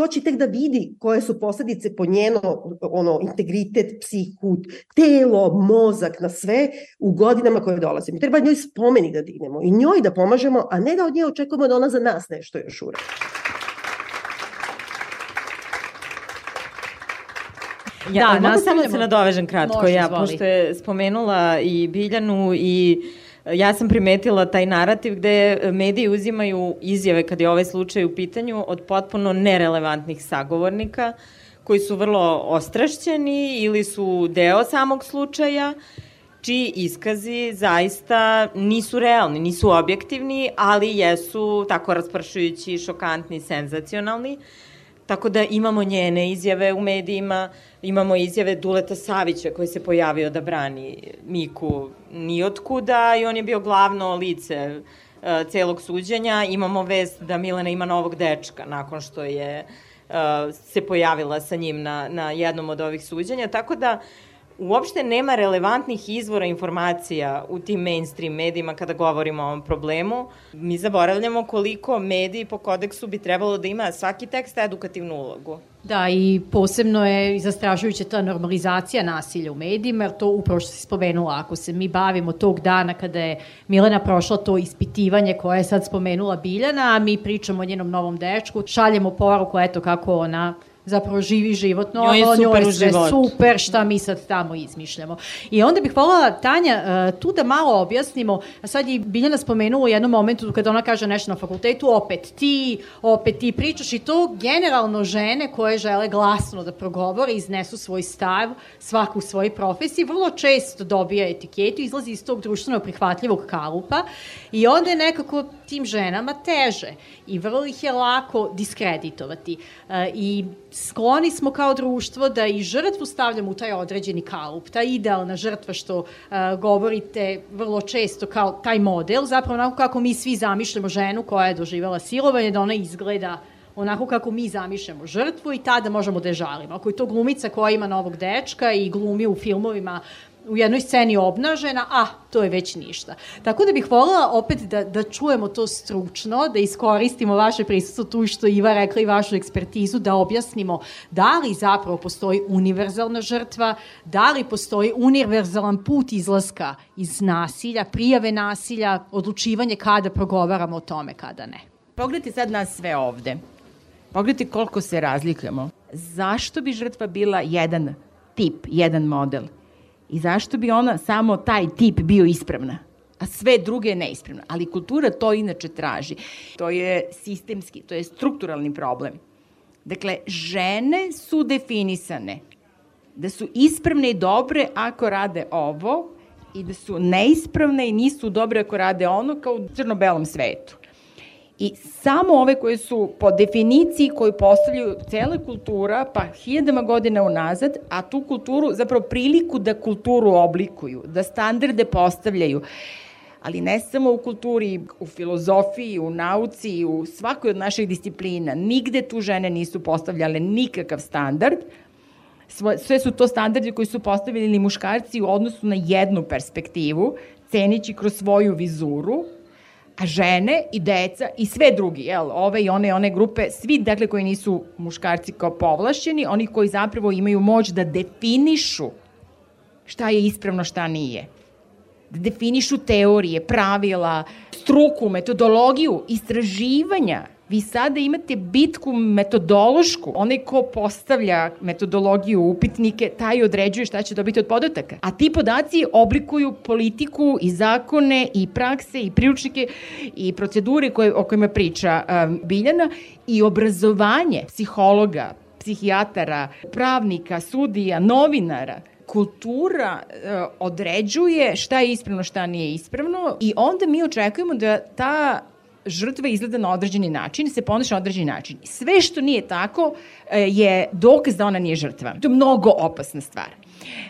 to će tek da vidi koje su posledice po njeno ono, integritet, psihu, telo, mozak, na sve u godinama koje dolaze. Mi treba njoj spomenik da dignemo i njoj da pomažemo, a ne da od nje očekujemo da ona za nas nešto još uradi. Ja, da, mogu samo da se nadovežem kratko, Može, ja, zvoli. pošto je spomenula i Biljanu i e, ja sam primetila taj narativ gde mediji uzimaju izjave kad je ovaj slučaj u pitanju od potpuno nerelevantnih sagovornika koji su vrlo ostrašćeni ili su deo samog slučaja čiji iskazi zaista nisu realni, nisu objektivni, ali jesu tako raspršujući, šokantni, senzacionalni. Tako da imamo njene izjave u medijima, imamo izjave Duleta Savića koji se pojavio da brani Miku nijotkuda i on je bio glavno lice uh, celog suđenja. Imamo vest da Milena ima novog dečka nakon što je uh, se pojavila sa njim na, na jednom od ovih suđenja. Tako da uopšte nema relevantnih izvora informacija u tim mainstream medijima kada govorimo o ovom problemu. Mi zaboravljamo koliko mediji po kodeksu bi trebalo da ima svaki tekst edukativnu ulogu. Da, i posebno je zastrašujuća ta normalizacija nasilja u medijima, jer to upravo što si spomenula, ako se mi bavimo tog dana kada je Milena prošla to ispitivanje koje je sad spomenula Biljana, a mi pričamo o njenom novom dečku, šaljemo poruku, eto kako ona zapravo živi život, no njoj je super, njoj sve super, šta mi sad tamo izmišljamo. I onda bih voljela, Tanja, uh, tu da malo objasnimo, sad je Biljana spomenula u jednom momentu kada ona kaže nešto na fakultetu, opet ti, opet ti pričaš i to generalno žene koje žele glasno da progovore, iznesu svoj stav, svaku u svojoj profesiji, vrlo često dobija etiketu, izlazi iz tog društveno prihvatljivog kalupa i onda je nekako tim ženama teže i vrlo ih je lako diskreditovati. E, I skloni smo kao društvo da i žrtvu stavljamo u taj određeni kalup, ta idealna žrtva što uh, govorite vrlo često kao taj model, zapravo onako kako mi svi zamišljamo ženu koja je doživela silovanje, da ona izgleda onako kako mi zamišljamo žrtvu i tada možemo da je žalimo. Ako je to glumica koja ima novog dečka i glumi u filmovima u jednoj sceni obnažena, a to je već ništa. Tako da bih voljela opet da, da čujemo to stručno, da iskoristimo vaše prisustvo tu što Iva rekla i vašu ekspertizu, da objasnimo da li zapravo postoji univerzalna žrtva, da li postoji univerzalan put izlaska iz nasilja, prijave nasilja, odlučivanje kada progovaramo o tome, kada ne. Pogledajte sad nas sve ovde. Pogledajte koliko se razlikujemo. Zašto bi žrtva bila jedan tip, jedan model? I zašto bi ona samo taj tip bio ispravna? a sve druge neispravno. Ali kultura to inače traži. To je sistemski, to je strukturalni problem. Dakle, žene su definisane da su ispravne i dobre ako rade ovo i da su neispravne i nisu dobre ako rade ono kao u crno-belom svetu. I samo ove koje su po definiciji koju postavljaju cela kultura, pa hiljadama godina unazad, a tu kulturu, zapravo priliku da kulturu oblikuju, da standarde postavljaju, ali ne samo u kulturi, u filozofiji, u nauci, u svakoj od naših disciplina. Nigde tu žene nisu postavljale nikakav standard, sve su to standardi koji su postavili muškarci u odnosu na jednu perspektivu, cenići kroz svoju vizuru, a žene i deca i sve drugi, jel, ove i one one grupe, svi dakle koji nisu muškarci kao povlašćeni, oni koji zapravo imaju moć da definišu šta je ispravno, šta nije. Da definišu teorije, pravila, struku, metodologiju, istraživanja Vi sada imate bitku metodološku. Onaj ko postavlja metodologiju upitnike, taj određuje šta će dobiti od podataka. A ti podaci oblikuju politiku i zakone i prakse i priručnike i procedure koje, o kojima priča um, Biljana i obrazovanje psihologa, psihijatara, pravnika, sudija, novinara kultura uh, određuje šta je ispravno, šta nije ispravno i onda mi očekujemo da ta žrtva izgleda na određeni način, se ponaša na određeni način. Sve što nije tako e, je dokaz da ona nije žrtva. To je mnogo opasna stvar.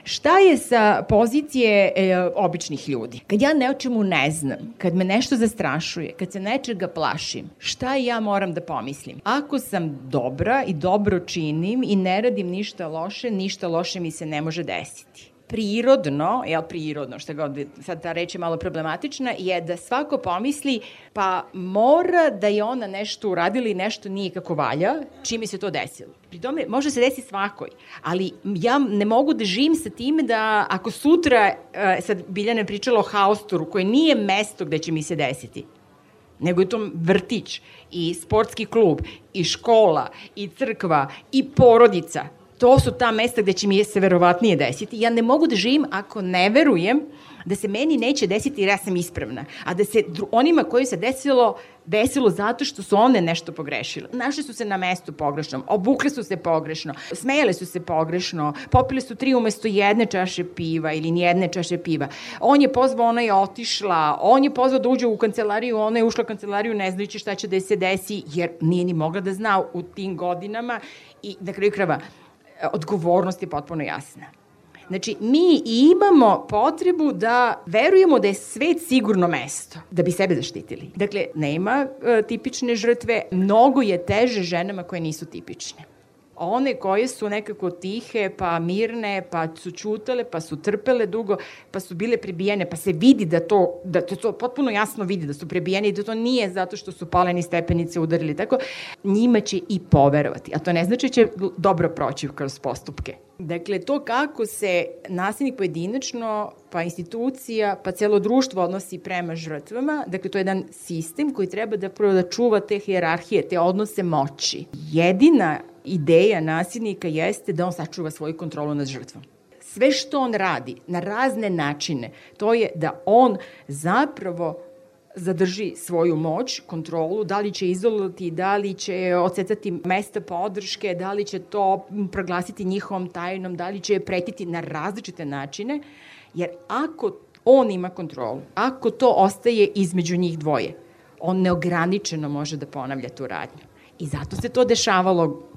Šta je sa pozicije e, običnih ljudi? Kad ja nečemu ne znam, kad me nešto zastrašuje, kad se nečega plašim, šta ja moram da pomislim? Ako sam dobra i dobro činim i ne radim ništa loše, ništa loše mi se ne može desiti prirodno, jel prirodno, što god, sad ta reč je malo problematična, je da svako pomisli, pa mora da je ona nešto uradila i nešto nije kako valja, čime se to desilo. Pri tome, može se desiti svakoj, ali ja ne mogu da živim sa time da ako sutra, e, sad Biljana je pričala o haustoru, koje nije mesto gde će mi se desiti, nego je to vrtić i sportski klub i škola i crkva i porodica to su ta mesta gde će mi se verovatnije desiti. Ja ne mogu da živim ako ne verujem da se meni neće desiti jer ja sam ispravna, a da se onima koji se desilo, desilo zato što su one nešto pogrešile. Našli su se na mestu pogrešnom, obukle su se pogrešno, smejale su se pogrešno, popile su tri umesto jedne čaše piva ili nijedne čaše piva. On je pozvao, ona je otišla, on je pozvao da uđe u kancelariju, ona je ušla u kancelariju ne znajući šta će da se desi, jer nije ni mogla da zna u tim godinama i na kraju krava odgovornost je potpuno jasna. Znači, mi imamo potrebu da verujemo da je svet sigurno mesto da bi sebe zaštitili. Dakle, nema e, tipične žrtve, mnogo je teže ženama koje nisu tipične one koje su nekako tihe, pa mirne, pa su čutale, pa su trpele dugo, pa su bile prebijene, pa se vidi da to, da to, to potpuno jasno vidi da su prebijene i da to nije zato što su paleni stepenice udarili. Tako, njima će i poverovati, a to ne znači da će dobro proći kroz postupke. Dakle, to kako se nasilnik pojedinačno, pa institucija, pa celo društvo odnosi prema žrtvama, dakle, to je jedan sistem koji treba da prvo da čuva te hijerarhije, te odnose moći. Jedina ideja nasilnika jeste da on sačuva svoju kontrolu nad žrtvom. Sve što on radi na razne načine, to je da on zapravo zadrži svoju moć, kontrolu, da li će izolovati, da li će ocecati mesta podrške, da li će to proglasiti njihovom tajnom, da li će je pretiti na različite načine, jer ako on ima kontrolu, ako to ostaje između njih dvoje, on neograničeno može da ponavlja tu radnju. I zato se to dešavalo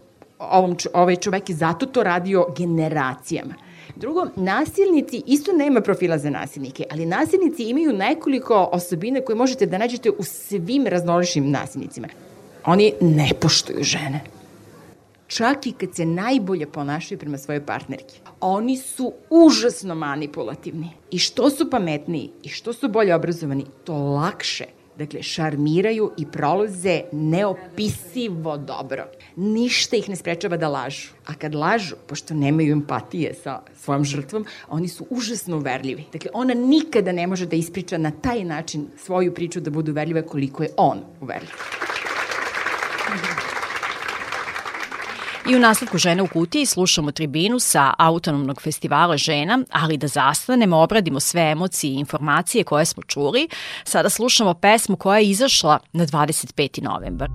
ovom, ovaj čovek je zato to radio generacijama. Drugo, nasilnici isto nema profila za nasilnike, ali nasilnici imaju nekoliko osobine koje možete da nađete u svim raznoličnim nasilnicima. Oni ne poštuju žene. Čak i kad se najbolje ponašaju prema svojoj partnerki. Oni su užasno manipulativni. I što su pametniji i što su bolje obrazovani, to lakše Dakle, šarmiraju i prolaze neopisivo dobro. Ništa ih ne sprečava da lažu. A kad lažu, pošto nemaju empatije sa svojom žrtvom, oni su užasno uverljivi. Dakle, ona nikada ne može da ispriča na taj način svoju priču da bude uverljiva koliko je on uverljiv. I u nastavku Žene u kutiji slušamo tribinu sa autonomnog festivala žena, ali da zastanemo, obradimo sve emocije i informacije koje smo čuli. Sada slušamo pesmu koja je izašla na 25. novembar.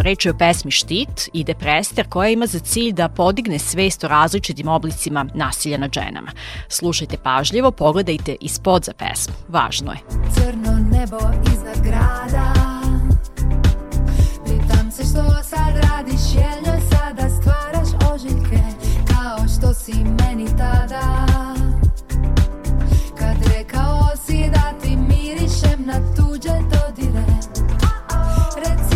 Reč je o pesmi Štit i Deprester koja ima za cilj da podigne svest o različitim oblicima nasilja nad ženama. Slušajte pažljivo, pogledajte ispod za pesmu. Važno je. Crno nebo iznad grada se što sad radiš, jel sada stvaraš ožiljke Kao što si meni tada Kad rekao si da ti mirišem na tuđe dodire Reci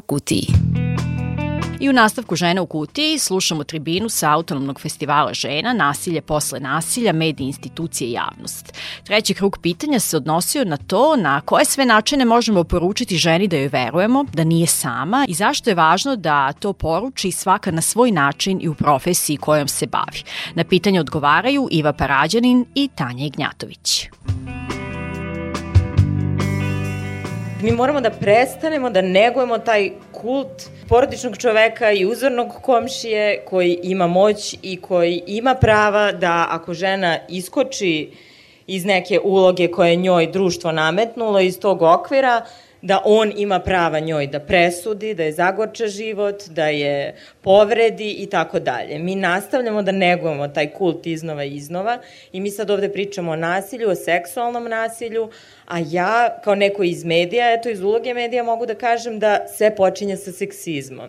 u kutiji. I u nastavku Žena u kutiji slušamo tribinu sa Autonomnog festivala žena, nasilje posle nasilja, mediji, institucije i javnost. Treći krug pitanja se odnosio na to na koje sve načine možemo poručiti ženi da joj verujemo, da nije sama i zašto je važno da to poruči svaka na svoj način i u profesiji kojom se bavi. Na pitanje odgovaraju Iva Parađanin i Tanja Ignjatović. Mi moramo da prestanemo da negujemo taj kult porodičnog čoveka i uzornog komšije koji ima moć i koji ima prava da ako žena iskoči iz neke uloge koje njoj društvo nametnulo iz tog okvira, da on ima prava njoj da presudi, da je zagorča život, da je povredi i tako dalje. Mi nastavljamo da negujemo taj kult iznova i iznova i mi sad ovde pričamo o nasilju, o seksualnom nasilju, a ja kao neko iz medija, eto iz uloge medija mogu da kažem da sve počinje sa seksizmom.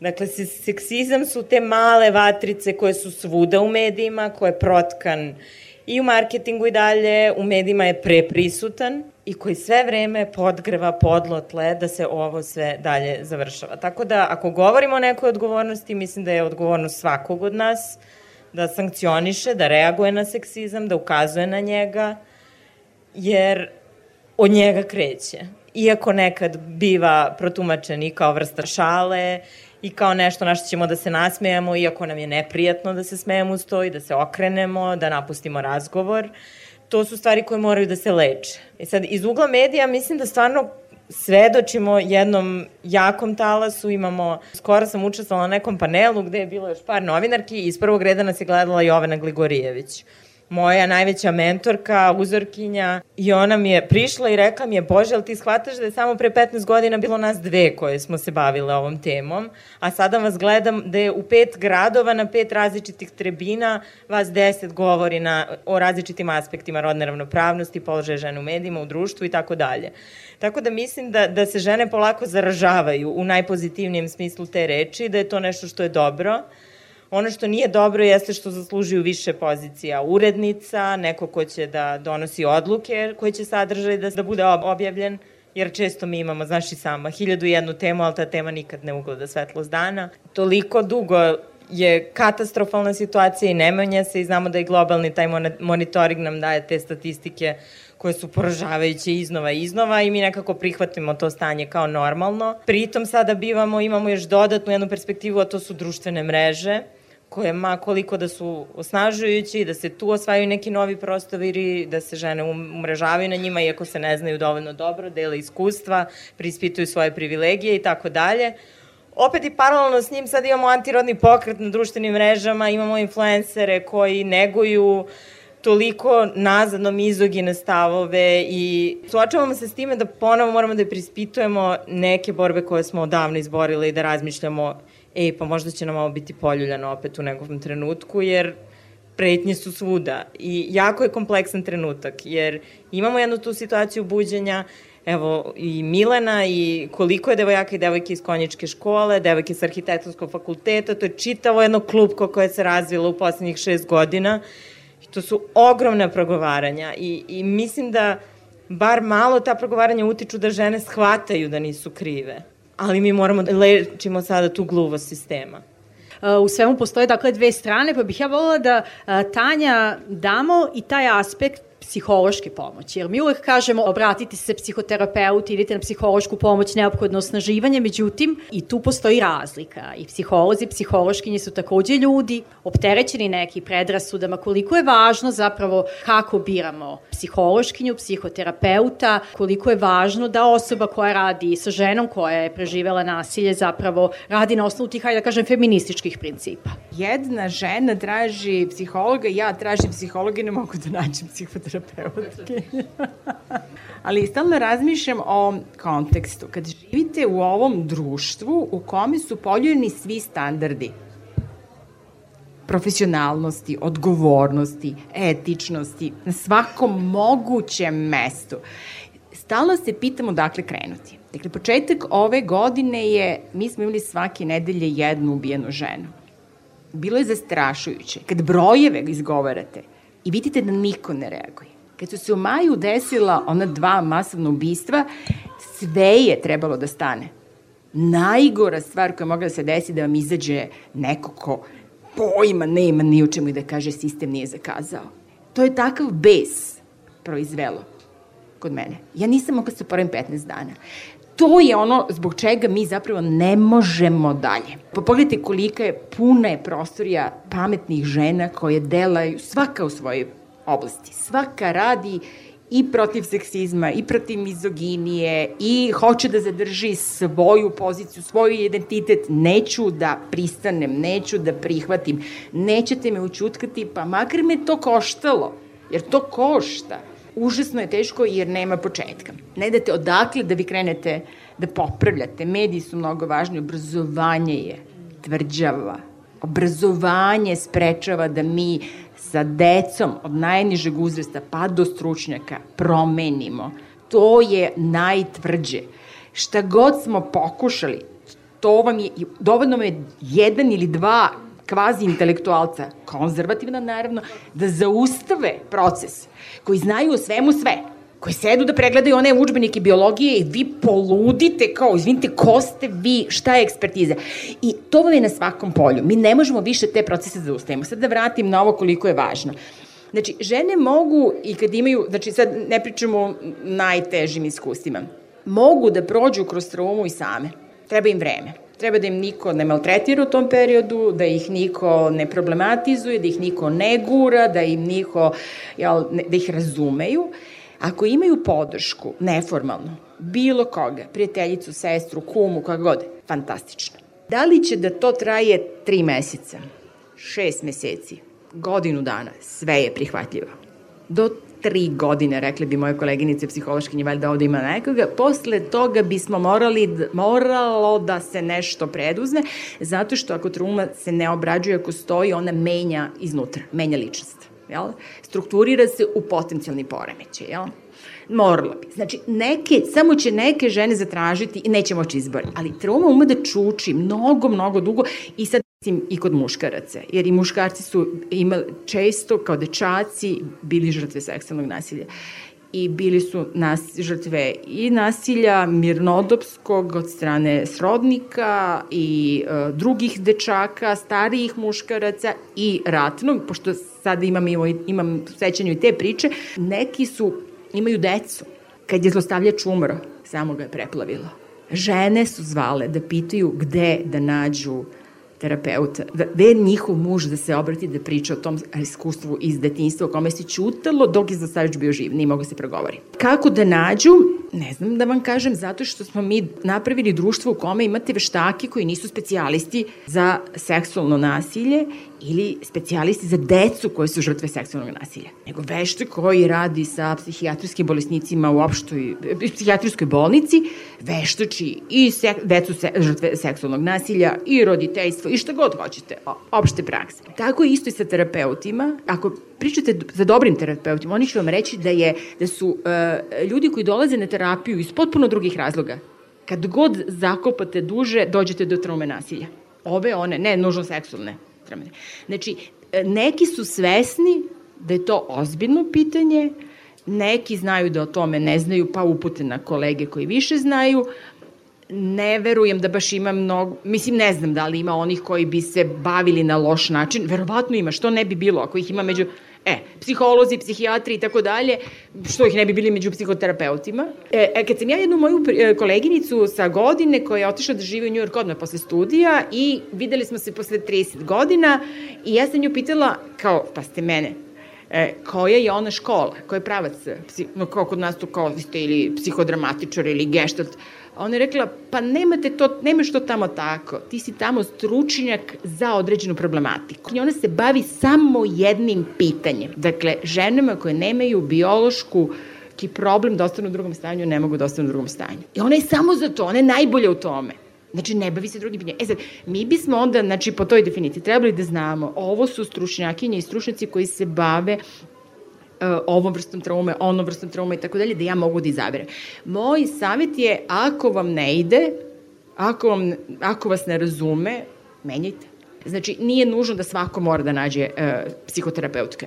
Dakle, seksizam su te male vatrice koje su svuda u medijima, koje je protkan i u marketingu i dalje, u medijima je preprisutan i koji sve vreme podgreva podlo tle da se ovo sve dalje završava. Tako da, ako govorimo o nekoj odgovornosti, mislim da je odgovornost svakog od nas da sankcioniše, da reaguje na seksizam, da ukazuje na njega, jer od njega kreće. Iako nekad biva protumačen i kao vrsta šale i kao nešto na što ćemo da se nasmejemo, iako nam je neprijatno da se smejemo uz to i da se okrenemo, da napustimo razgovor, to su stvari koje moraju da se leče. I sad, iz ugla medija mislim da stvarno svedočimo jednom jakom talasu, imamo, skoro sam učestvala na nekom panelu gde je bilo još par novinarki i iz prvog reda nas je gledala Jovena Gligorijević moja najveća mentorka, uzorkinja i ona mi je prišla i rekla mi je, Bože, ali ti shvataš da je samo pre 15 godina bilo nas dve koje smo se bavile ovom temom, a sada vas gledam da je u pet gradova na pet različitih trebina vas deset govori na, o različitim aspektima rodne ravnopravnosti, položaja žene u medijima, u društvu i tako dalje. Tako da mislim da, da se žene polako zaražavaju u najpozitivnijem smislu te reči, da je to nešto što je dobro, Ono što nije dobro jeste što zaslužuju više pozicija urednica, neko ko će da donosi odluke koje će sadržaj da, da bude objavljen, jer često mi imamo, znaš i sama, hiljadu jednu temu, ali ta tema nikad ne ugleda svetlost dana. Toliko dugo je katastrofalna situacija i nemanja se i znamo da i globalni taj monitoring nam daje te statistike koje su poražavajuće iznova i iznova i mi nekako prihvatimo to stanje kao normalno. Pritom sada bivamo, imamo još dodatnu jednu perspektivu, a to su društvene mreže koje ma koliko da su osnažujući, da se tu osvajaju neki novi prostori, da se žene um, umrežavaju na njima, iako se ne znaju dovoljno dobro, dele iskustva, prispituju svoje privilegije i tako dalje. Opet i paralelno s njim sad imamo antirodni pokret na društvenim mrežama, imamo influencere koji neguju toliko nazadno mizogine stavove i suočavamo se s time da ponovo moramo da prispitujemo neke borbe koje smo odavno izborili i da razmišljamo e, pa možda će nam ovo biti poljuljano opet u nekom trenutku, jer pretnje su svuda. I jako je kompleksan trenutak, jer imamo jednu tu situaciju buđenja, evo i Milena i koliko je devojaka i devojke iz konjičke škole, devojke sa arhitektonskog fakulteta, to je čitavo jedno klubko koje se razvilo u poslednjih šest godina. I to su ogromne progovaranja i, i mislim da bar malo ta progovaranja utiču da žene shvataju da nisu krive ali mi moramo da lečimo sada tu gluvost sistema. Uh, u svemu postoje dakle dve strane, pa bih ja volila da uh, Tanja damo i taj aspekt psihološke pomoći. Jer mi uvek kažemo obratiti se psihoterapeuti, idite na psihološku pomoć, neophodno osnaživanje, međutim i tu postoji razlika. I psiholozi, psihološkinje su takođe ljudi, opterećeni neki predrasudama, koliko je važno zapravo kako biramo psihološkinju, psihoterapeuta, koliko je važno da osoba koja radi sa ženom koja je preživela nasilje zapravo radi na osnovu tih, hajde da kažem, feminističkih principa. Jedna žena traži psihologa, ja tražim psihologa i ne mogu da nađem psihoterapeuta terapeutke. Ali stalno razmišljam o kontekstu. Kad živite u ovom društvu u kome su poljeni svi standardi, profesionalnosti, odgovornosti, etičnosti, na svakom mogućem mestu. stalno se pitamo dakle krenuti. Dakle, početak ove godine je, mi smo imali svake nedelje jednu ubijenu ženu. Bilo je zastrašujuće. Kad brojeve izgovarate i vidite da niko ne reaguje. Kad su se u maju desila ona dva masovna ubistva, sve je trebalo da stane. Najgora stvar koja mogla da se desi da vam izađe neko ko pojma nema ni u čemu i da kaže sistem nije zakazao. To je takav bes proizvelo kod mene. Ja nisam mogla da se poravim 15 dana. To je ono zbog čega mi zapravo ne možemo dalje. Pa pogledajte kolika je puna je prostorija pametnih žena koje delaju svaka u svojoj oblasti. Svaka radi i protiv seksizma, i protiv mizoginije, i hoće da zadrži svoju poziciju, svoj identitet. Neću da pristanem, neću da prihvatim, nećete me učutkati, pa makar me to koštalo, jer to košta. Užasno je teško jer nema početka. Ne date odakle da vi krenete da popravljate. Mediji su mnogo važni, obrazovanje je tvrđava. Obrazovanje sprečava da mi sa decom od najnižeg uzrasta pa do stručnjaka promenimo. To je najtvrđe. Šta god smo pokušali, to vam je, dovoljno je jedan ili dva kvazi intelektualca, konzervativna naravno, da zaustave proces, koji znaju o svemu sve, koji sedu da pregledaju one učbenike biologije i vi poludite kao, izvinite, ko ste vi, šta je ekspertiza. I to vam je na svakom polju. Mi ne možemo više te procese da zaustavimo. Sad da vratim na ovo koliko je važno. Znači, žene mogu i kad imaju, znači sad ne pričamo o najtežim iskustvima, mogu da prođu kroz traumu i same. Treba im vreme. Treba da im niko ne maltretira u tom periodu, da ih niko ne problematizuje, da ih niko ne gura, da im niko, jel, ne, da ih razumeju. Ako imaju podršku, neformalno, bilo koga, prijateljicu, sestru, kumu, kako god, fantastično. Da li će da to traje tri meseca, šest meseci, godinu dana, sve je prihvatljivo. Do tri godine, rekli bi moje koleginice psihološkinje, valjda ovde ima nekoga, posle toga bismo morali, moralo da se nešto preduzme, zato što ako trauma se ne obrađuje, ako stoji, ona menja iznutra, menja ličnost. Jel? Strukturira se u potencijalni poremeće. Jel? Moralo bi. Znači, neke, samo će neke žene zatražiti i neće moći izbor. Ali trauma ume da čuči mnogo, mnogo dugo i sad mislim i kod muškaraca, jer i muškarci su imali često kao dečaci bili žrtve seksualnog nasilja i bili su nas, žrtve i nasilja mirnodopskog od strane srodnika i e, drugih dečaka, starijih muškaraca i ratnog, pošto sada imam, imam, sećanju i te priče, neki su, imaju decu. Kad je zlostavljač umro, samo ga je preplavilo. Žene su zvale da pitaju gde da nađu terapeuta, da, gde je njihov muž da se obrati da priča o tom iskustvu iz detinjstva o kome se čutalo dok je Zostavić bio živ, nije mogo se progovori. Kako da nađu? Ne znam da vam kažem, zato što smo mi napravili društvo u kome imate veštake koji nisu specijalisti za seksualno nasilje ili specijalisti za decu koje su žrtve seksualnog nasilja, nego veštak koji radi sa psihijatrijskim bolesnicima u opštoj psihijatrijskoj bolnici, veštači i se, decu se, žrtve seksualnog nasilja i roditeljstvo i šta god hoćete, opšte prakse. Tako isto i sa terapeutima. Ako pričate za dobrim terapeutima, oni će vam reći da, je, da su uh, ljudi koji dolaze na terapiju iz potpuno drugih razloga, kad god zakopate duže, dođete do traume nasilja. Ove, one, ne nužno seksualne, traume. Znači, neki su svesni da je to ozbiljno pitanje, neki znaju da o tome ne znaju, pa upute na kolege koji više znaju, ne verujem da baš ima mnogo, mislim ne znam da li ima onih koji bi se bavili na loš način, verovatno ima, što ne bi bilo ako ih ima među E, psiholozi, psihijatri i tako dalje, što ih ne bi bili među psihoterapeutima. E, e kad sam ja jednu moju e, koleginicu sa godine koja je otišla da živi u New York odmah posle studija i videli smo se posle 30 godina i ja sam nju pitala, kao, pa ste mene, e, koja je ona škola, koja je pravac, psi, no, kao kod nas tu kao vi ste ili psihodramatičar ili geštalt, Ona je rekla, pa nemate to, nemaš to tamo tako, ti si tamo stručnjak za određenu problematiku. I ona se bavi samo jednim pitanjem. Dakle, ženama koje nemaju biološku ki problem da ostanu u drugom stanju, ne mogu da ostanu u drugom stanju. I ona je samo za to, ona je najbolja u tome. Znači, ne bavi se drugim pitanjem. E sad, mi bismo onda, znači, po toj definiciji trebali da znamo, ovo su stručnjakinje i stručnjaci koji se bave ovom vrstom traume, onom vrstom traume i tako dalje, da ja mogu da izaberem. Moj savjet je, ako vam ne ide, ako, vam, ako vas ne razume, menjajte. Znači, nije nužno da svako mora da nađe uh, psihoterapeutka.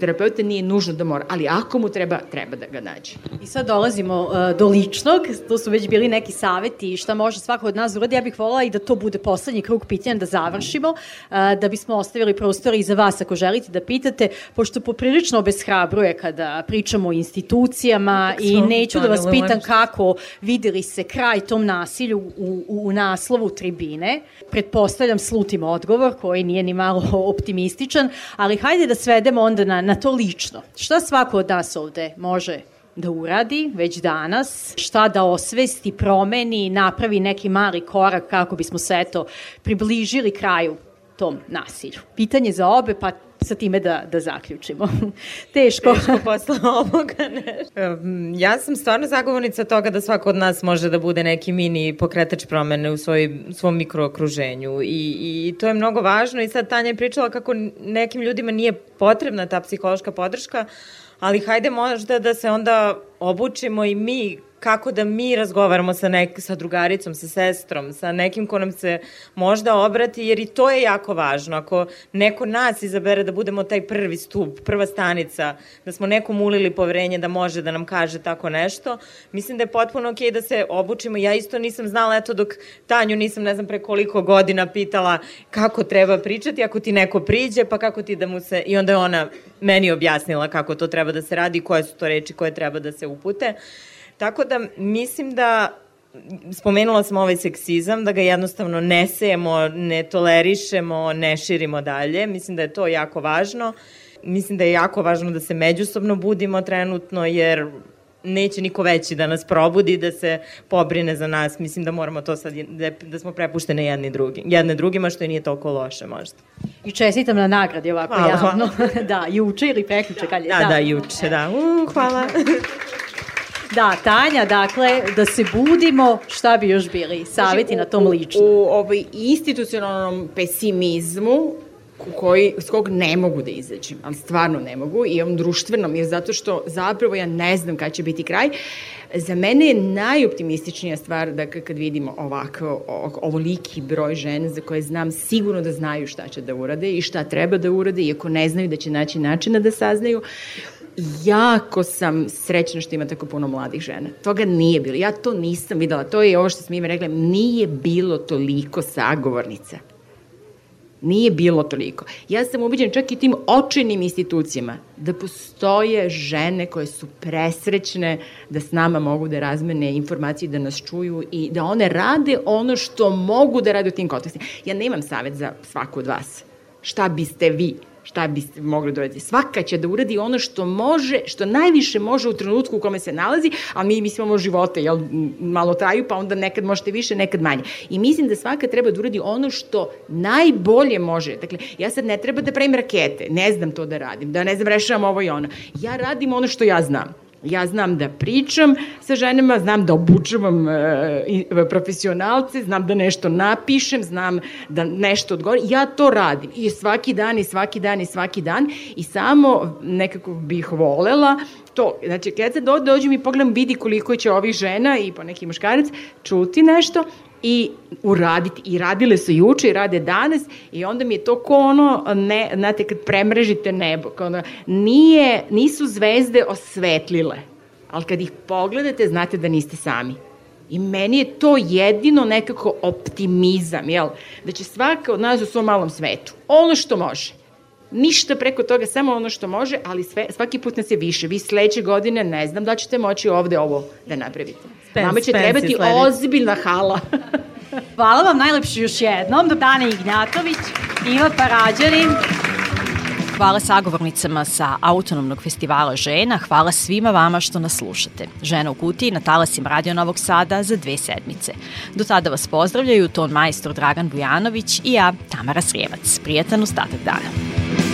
Terapeuta nije nužno da mora, ali ako mu treba, treba da ga nađe. I sad dolazimo uh, do ličnog, to su već bili neki saveti šta može svako od nas da uradi. Ja bih volala i da to bude poslednji krug pitanja, da završimo, uh, da bismo ostavili prostor i za vas ako želite da pitate, pošto poprilično obeshrabruje kada pričamo o institucijama i neću da vas pitam kako videli se kraj tom nasilju u, u, u naslovu tribine. Pretpostavljam slutim odgovor odgovor koji nije ni malo optimističan, ali hajde da svedemo onda na, na to lično. Šta svako od nas ovde može da uradi već danas, šta da osvesti, promeni, napravi neki mali korak kako bismo se eto približili kraju tom nasilju. Pitanje za obe, pa sa time da, da zaključimo. Teško. Teško posle ovoga, ne. Ja sam stvarno zagovornica toga da svako od nas može da bude neki mini pokretač promene u svoj, svom mikrookruženju i, i to je mnogo važno i sad Tanja je pričala kako nekim ljudima nije potrebna ta psihološka podrška, ali hajde možda da se onda obučimo i mi kako da mi razgovaramo sa, nek, sa drugaricom, sa sestrom, sa nekim ko nam se možda obrati, jer i to je jako važno. Ako neko nas izabere da budemo taj prvi stup, prva stanica, da smo nekom ulili poverenje da može da nam kaže tako nešto, mislim da je potpuno okej okay da se obučimo. Ja isto nisam znala, eto dok Tanju nisam ne znam pre koliko godina pitala kako treba pričati, ako ti neko priđe, pa kako ti da mu se... I onda je ona meni objasnila kako to treba da se radi, koje su to reči koje treba da se upute. Tako da mislim da spomenula sam ovaj seksizam, da ga jednostavno ne sejemo, ne tolerišemo, ne širimo dalje. Mislim da je to jako važno. Mislim da je jako važno da se međusobno budimo trenutno, jer neće niko veći da nas probudi, da se pobrine za nas. Mislim da moramo to sad, da, da smo prepuštene jedni drugi, jedne drugima, što i nije toliko loše možda. I čestitam na nagradi ovako hvala, javno. Hvala. da, juče ili prekjuče kad je. Da, da, da juče, da. Uh, hvala. Da, Tanja, dakle, da se budimo, šta bi još bili? Saveti znači, na tom ličnom. U, u ovaj institucionalnom pesimizmu koji, s kog ne mogu da izađem, ali stvarno ne mogu, i ovom društvenom, jer zato što zapravo ja ne znam kada će biti kraj. Za mene je najoptimističnija stvar da kad vidimo ovako, ovoliki broj žena za koje znam sigurno da znaju šta će da urade i šta treba da urade, iako ne znaju da će naći načina da saznaju, jako sam srećna što ima tako puno mladih žena. Toga nije bilo. Ja to nisam videla. To je ovo što smo ime rekla. Nije bilo toliko sagovornica. Nije bilo toliko. Ja sam ubeđena čak i tim očenim institucijama da postoje žene koje su presrećne da s nama mogu da razmene informacije, da nas čuju i da one rade ono što mogu da rade u tim kontekstima. Ja nemam savet za svaku od vas. Šta biste vi šta biste mogli da uraditi. Svaka će da uradi ono što može, što najviše može u trenutku u kome se nalazi, a mi mislimo živote, jel, malo traju, pa onda nekad možete više, nekad manje. I mislim da svaka treba da uradi ono što najbolje može. Dakle, ja sad ne treba da pravim rakete, ne znam to da radim, da ne znam rešavam ovo i ono. Ja radim ono što ja znam. Ja znam da pričam sa ženama, znam da obučavam e, profesionalce, znam da nešto napišem, znam da nešto odgovorim. Ja to radim i svaki dan i svaki dan i svaki dan i samo nekako bih volela to. Znači, kad se do, dođem i pogledam, vidi koliko će ovih žena i po neki muškarac čuti nešto i uraditi. I radile su juče i rade danas i onda mi je to ko ono, ne, znate, kad premrežite nebo, kao ono, nije, nisu zvezde osvetlile, ali kad ih pogledate, znate da niste sami. I meni je to jedino nekako optimizam, jel? Da će svaka od nas u svom malom svetu, ono što može, ništa preko toga, samo ono što može, ali sve, svaki put nas je više. Vi sledeće godine ne znam da ćete moći ovde ovo da napravite. Spence, Nama će trebati sledeći. ozbiljna hala. Hvala vam najlepše još jednom. Dana Ignjatović, Iva Parađanin. Hvala sagovornicama sa Autonomnog festivala žena, hvala svima vama što nas slušate. Žena u kutiji na talasima Radio Novog Sada za dve sedmice. Do tada vas pozdravljaju ton majstor Dragan Bujanović i ja, Tamara Srijemac. Prijetan ostatak dana.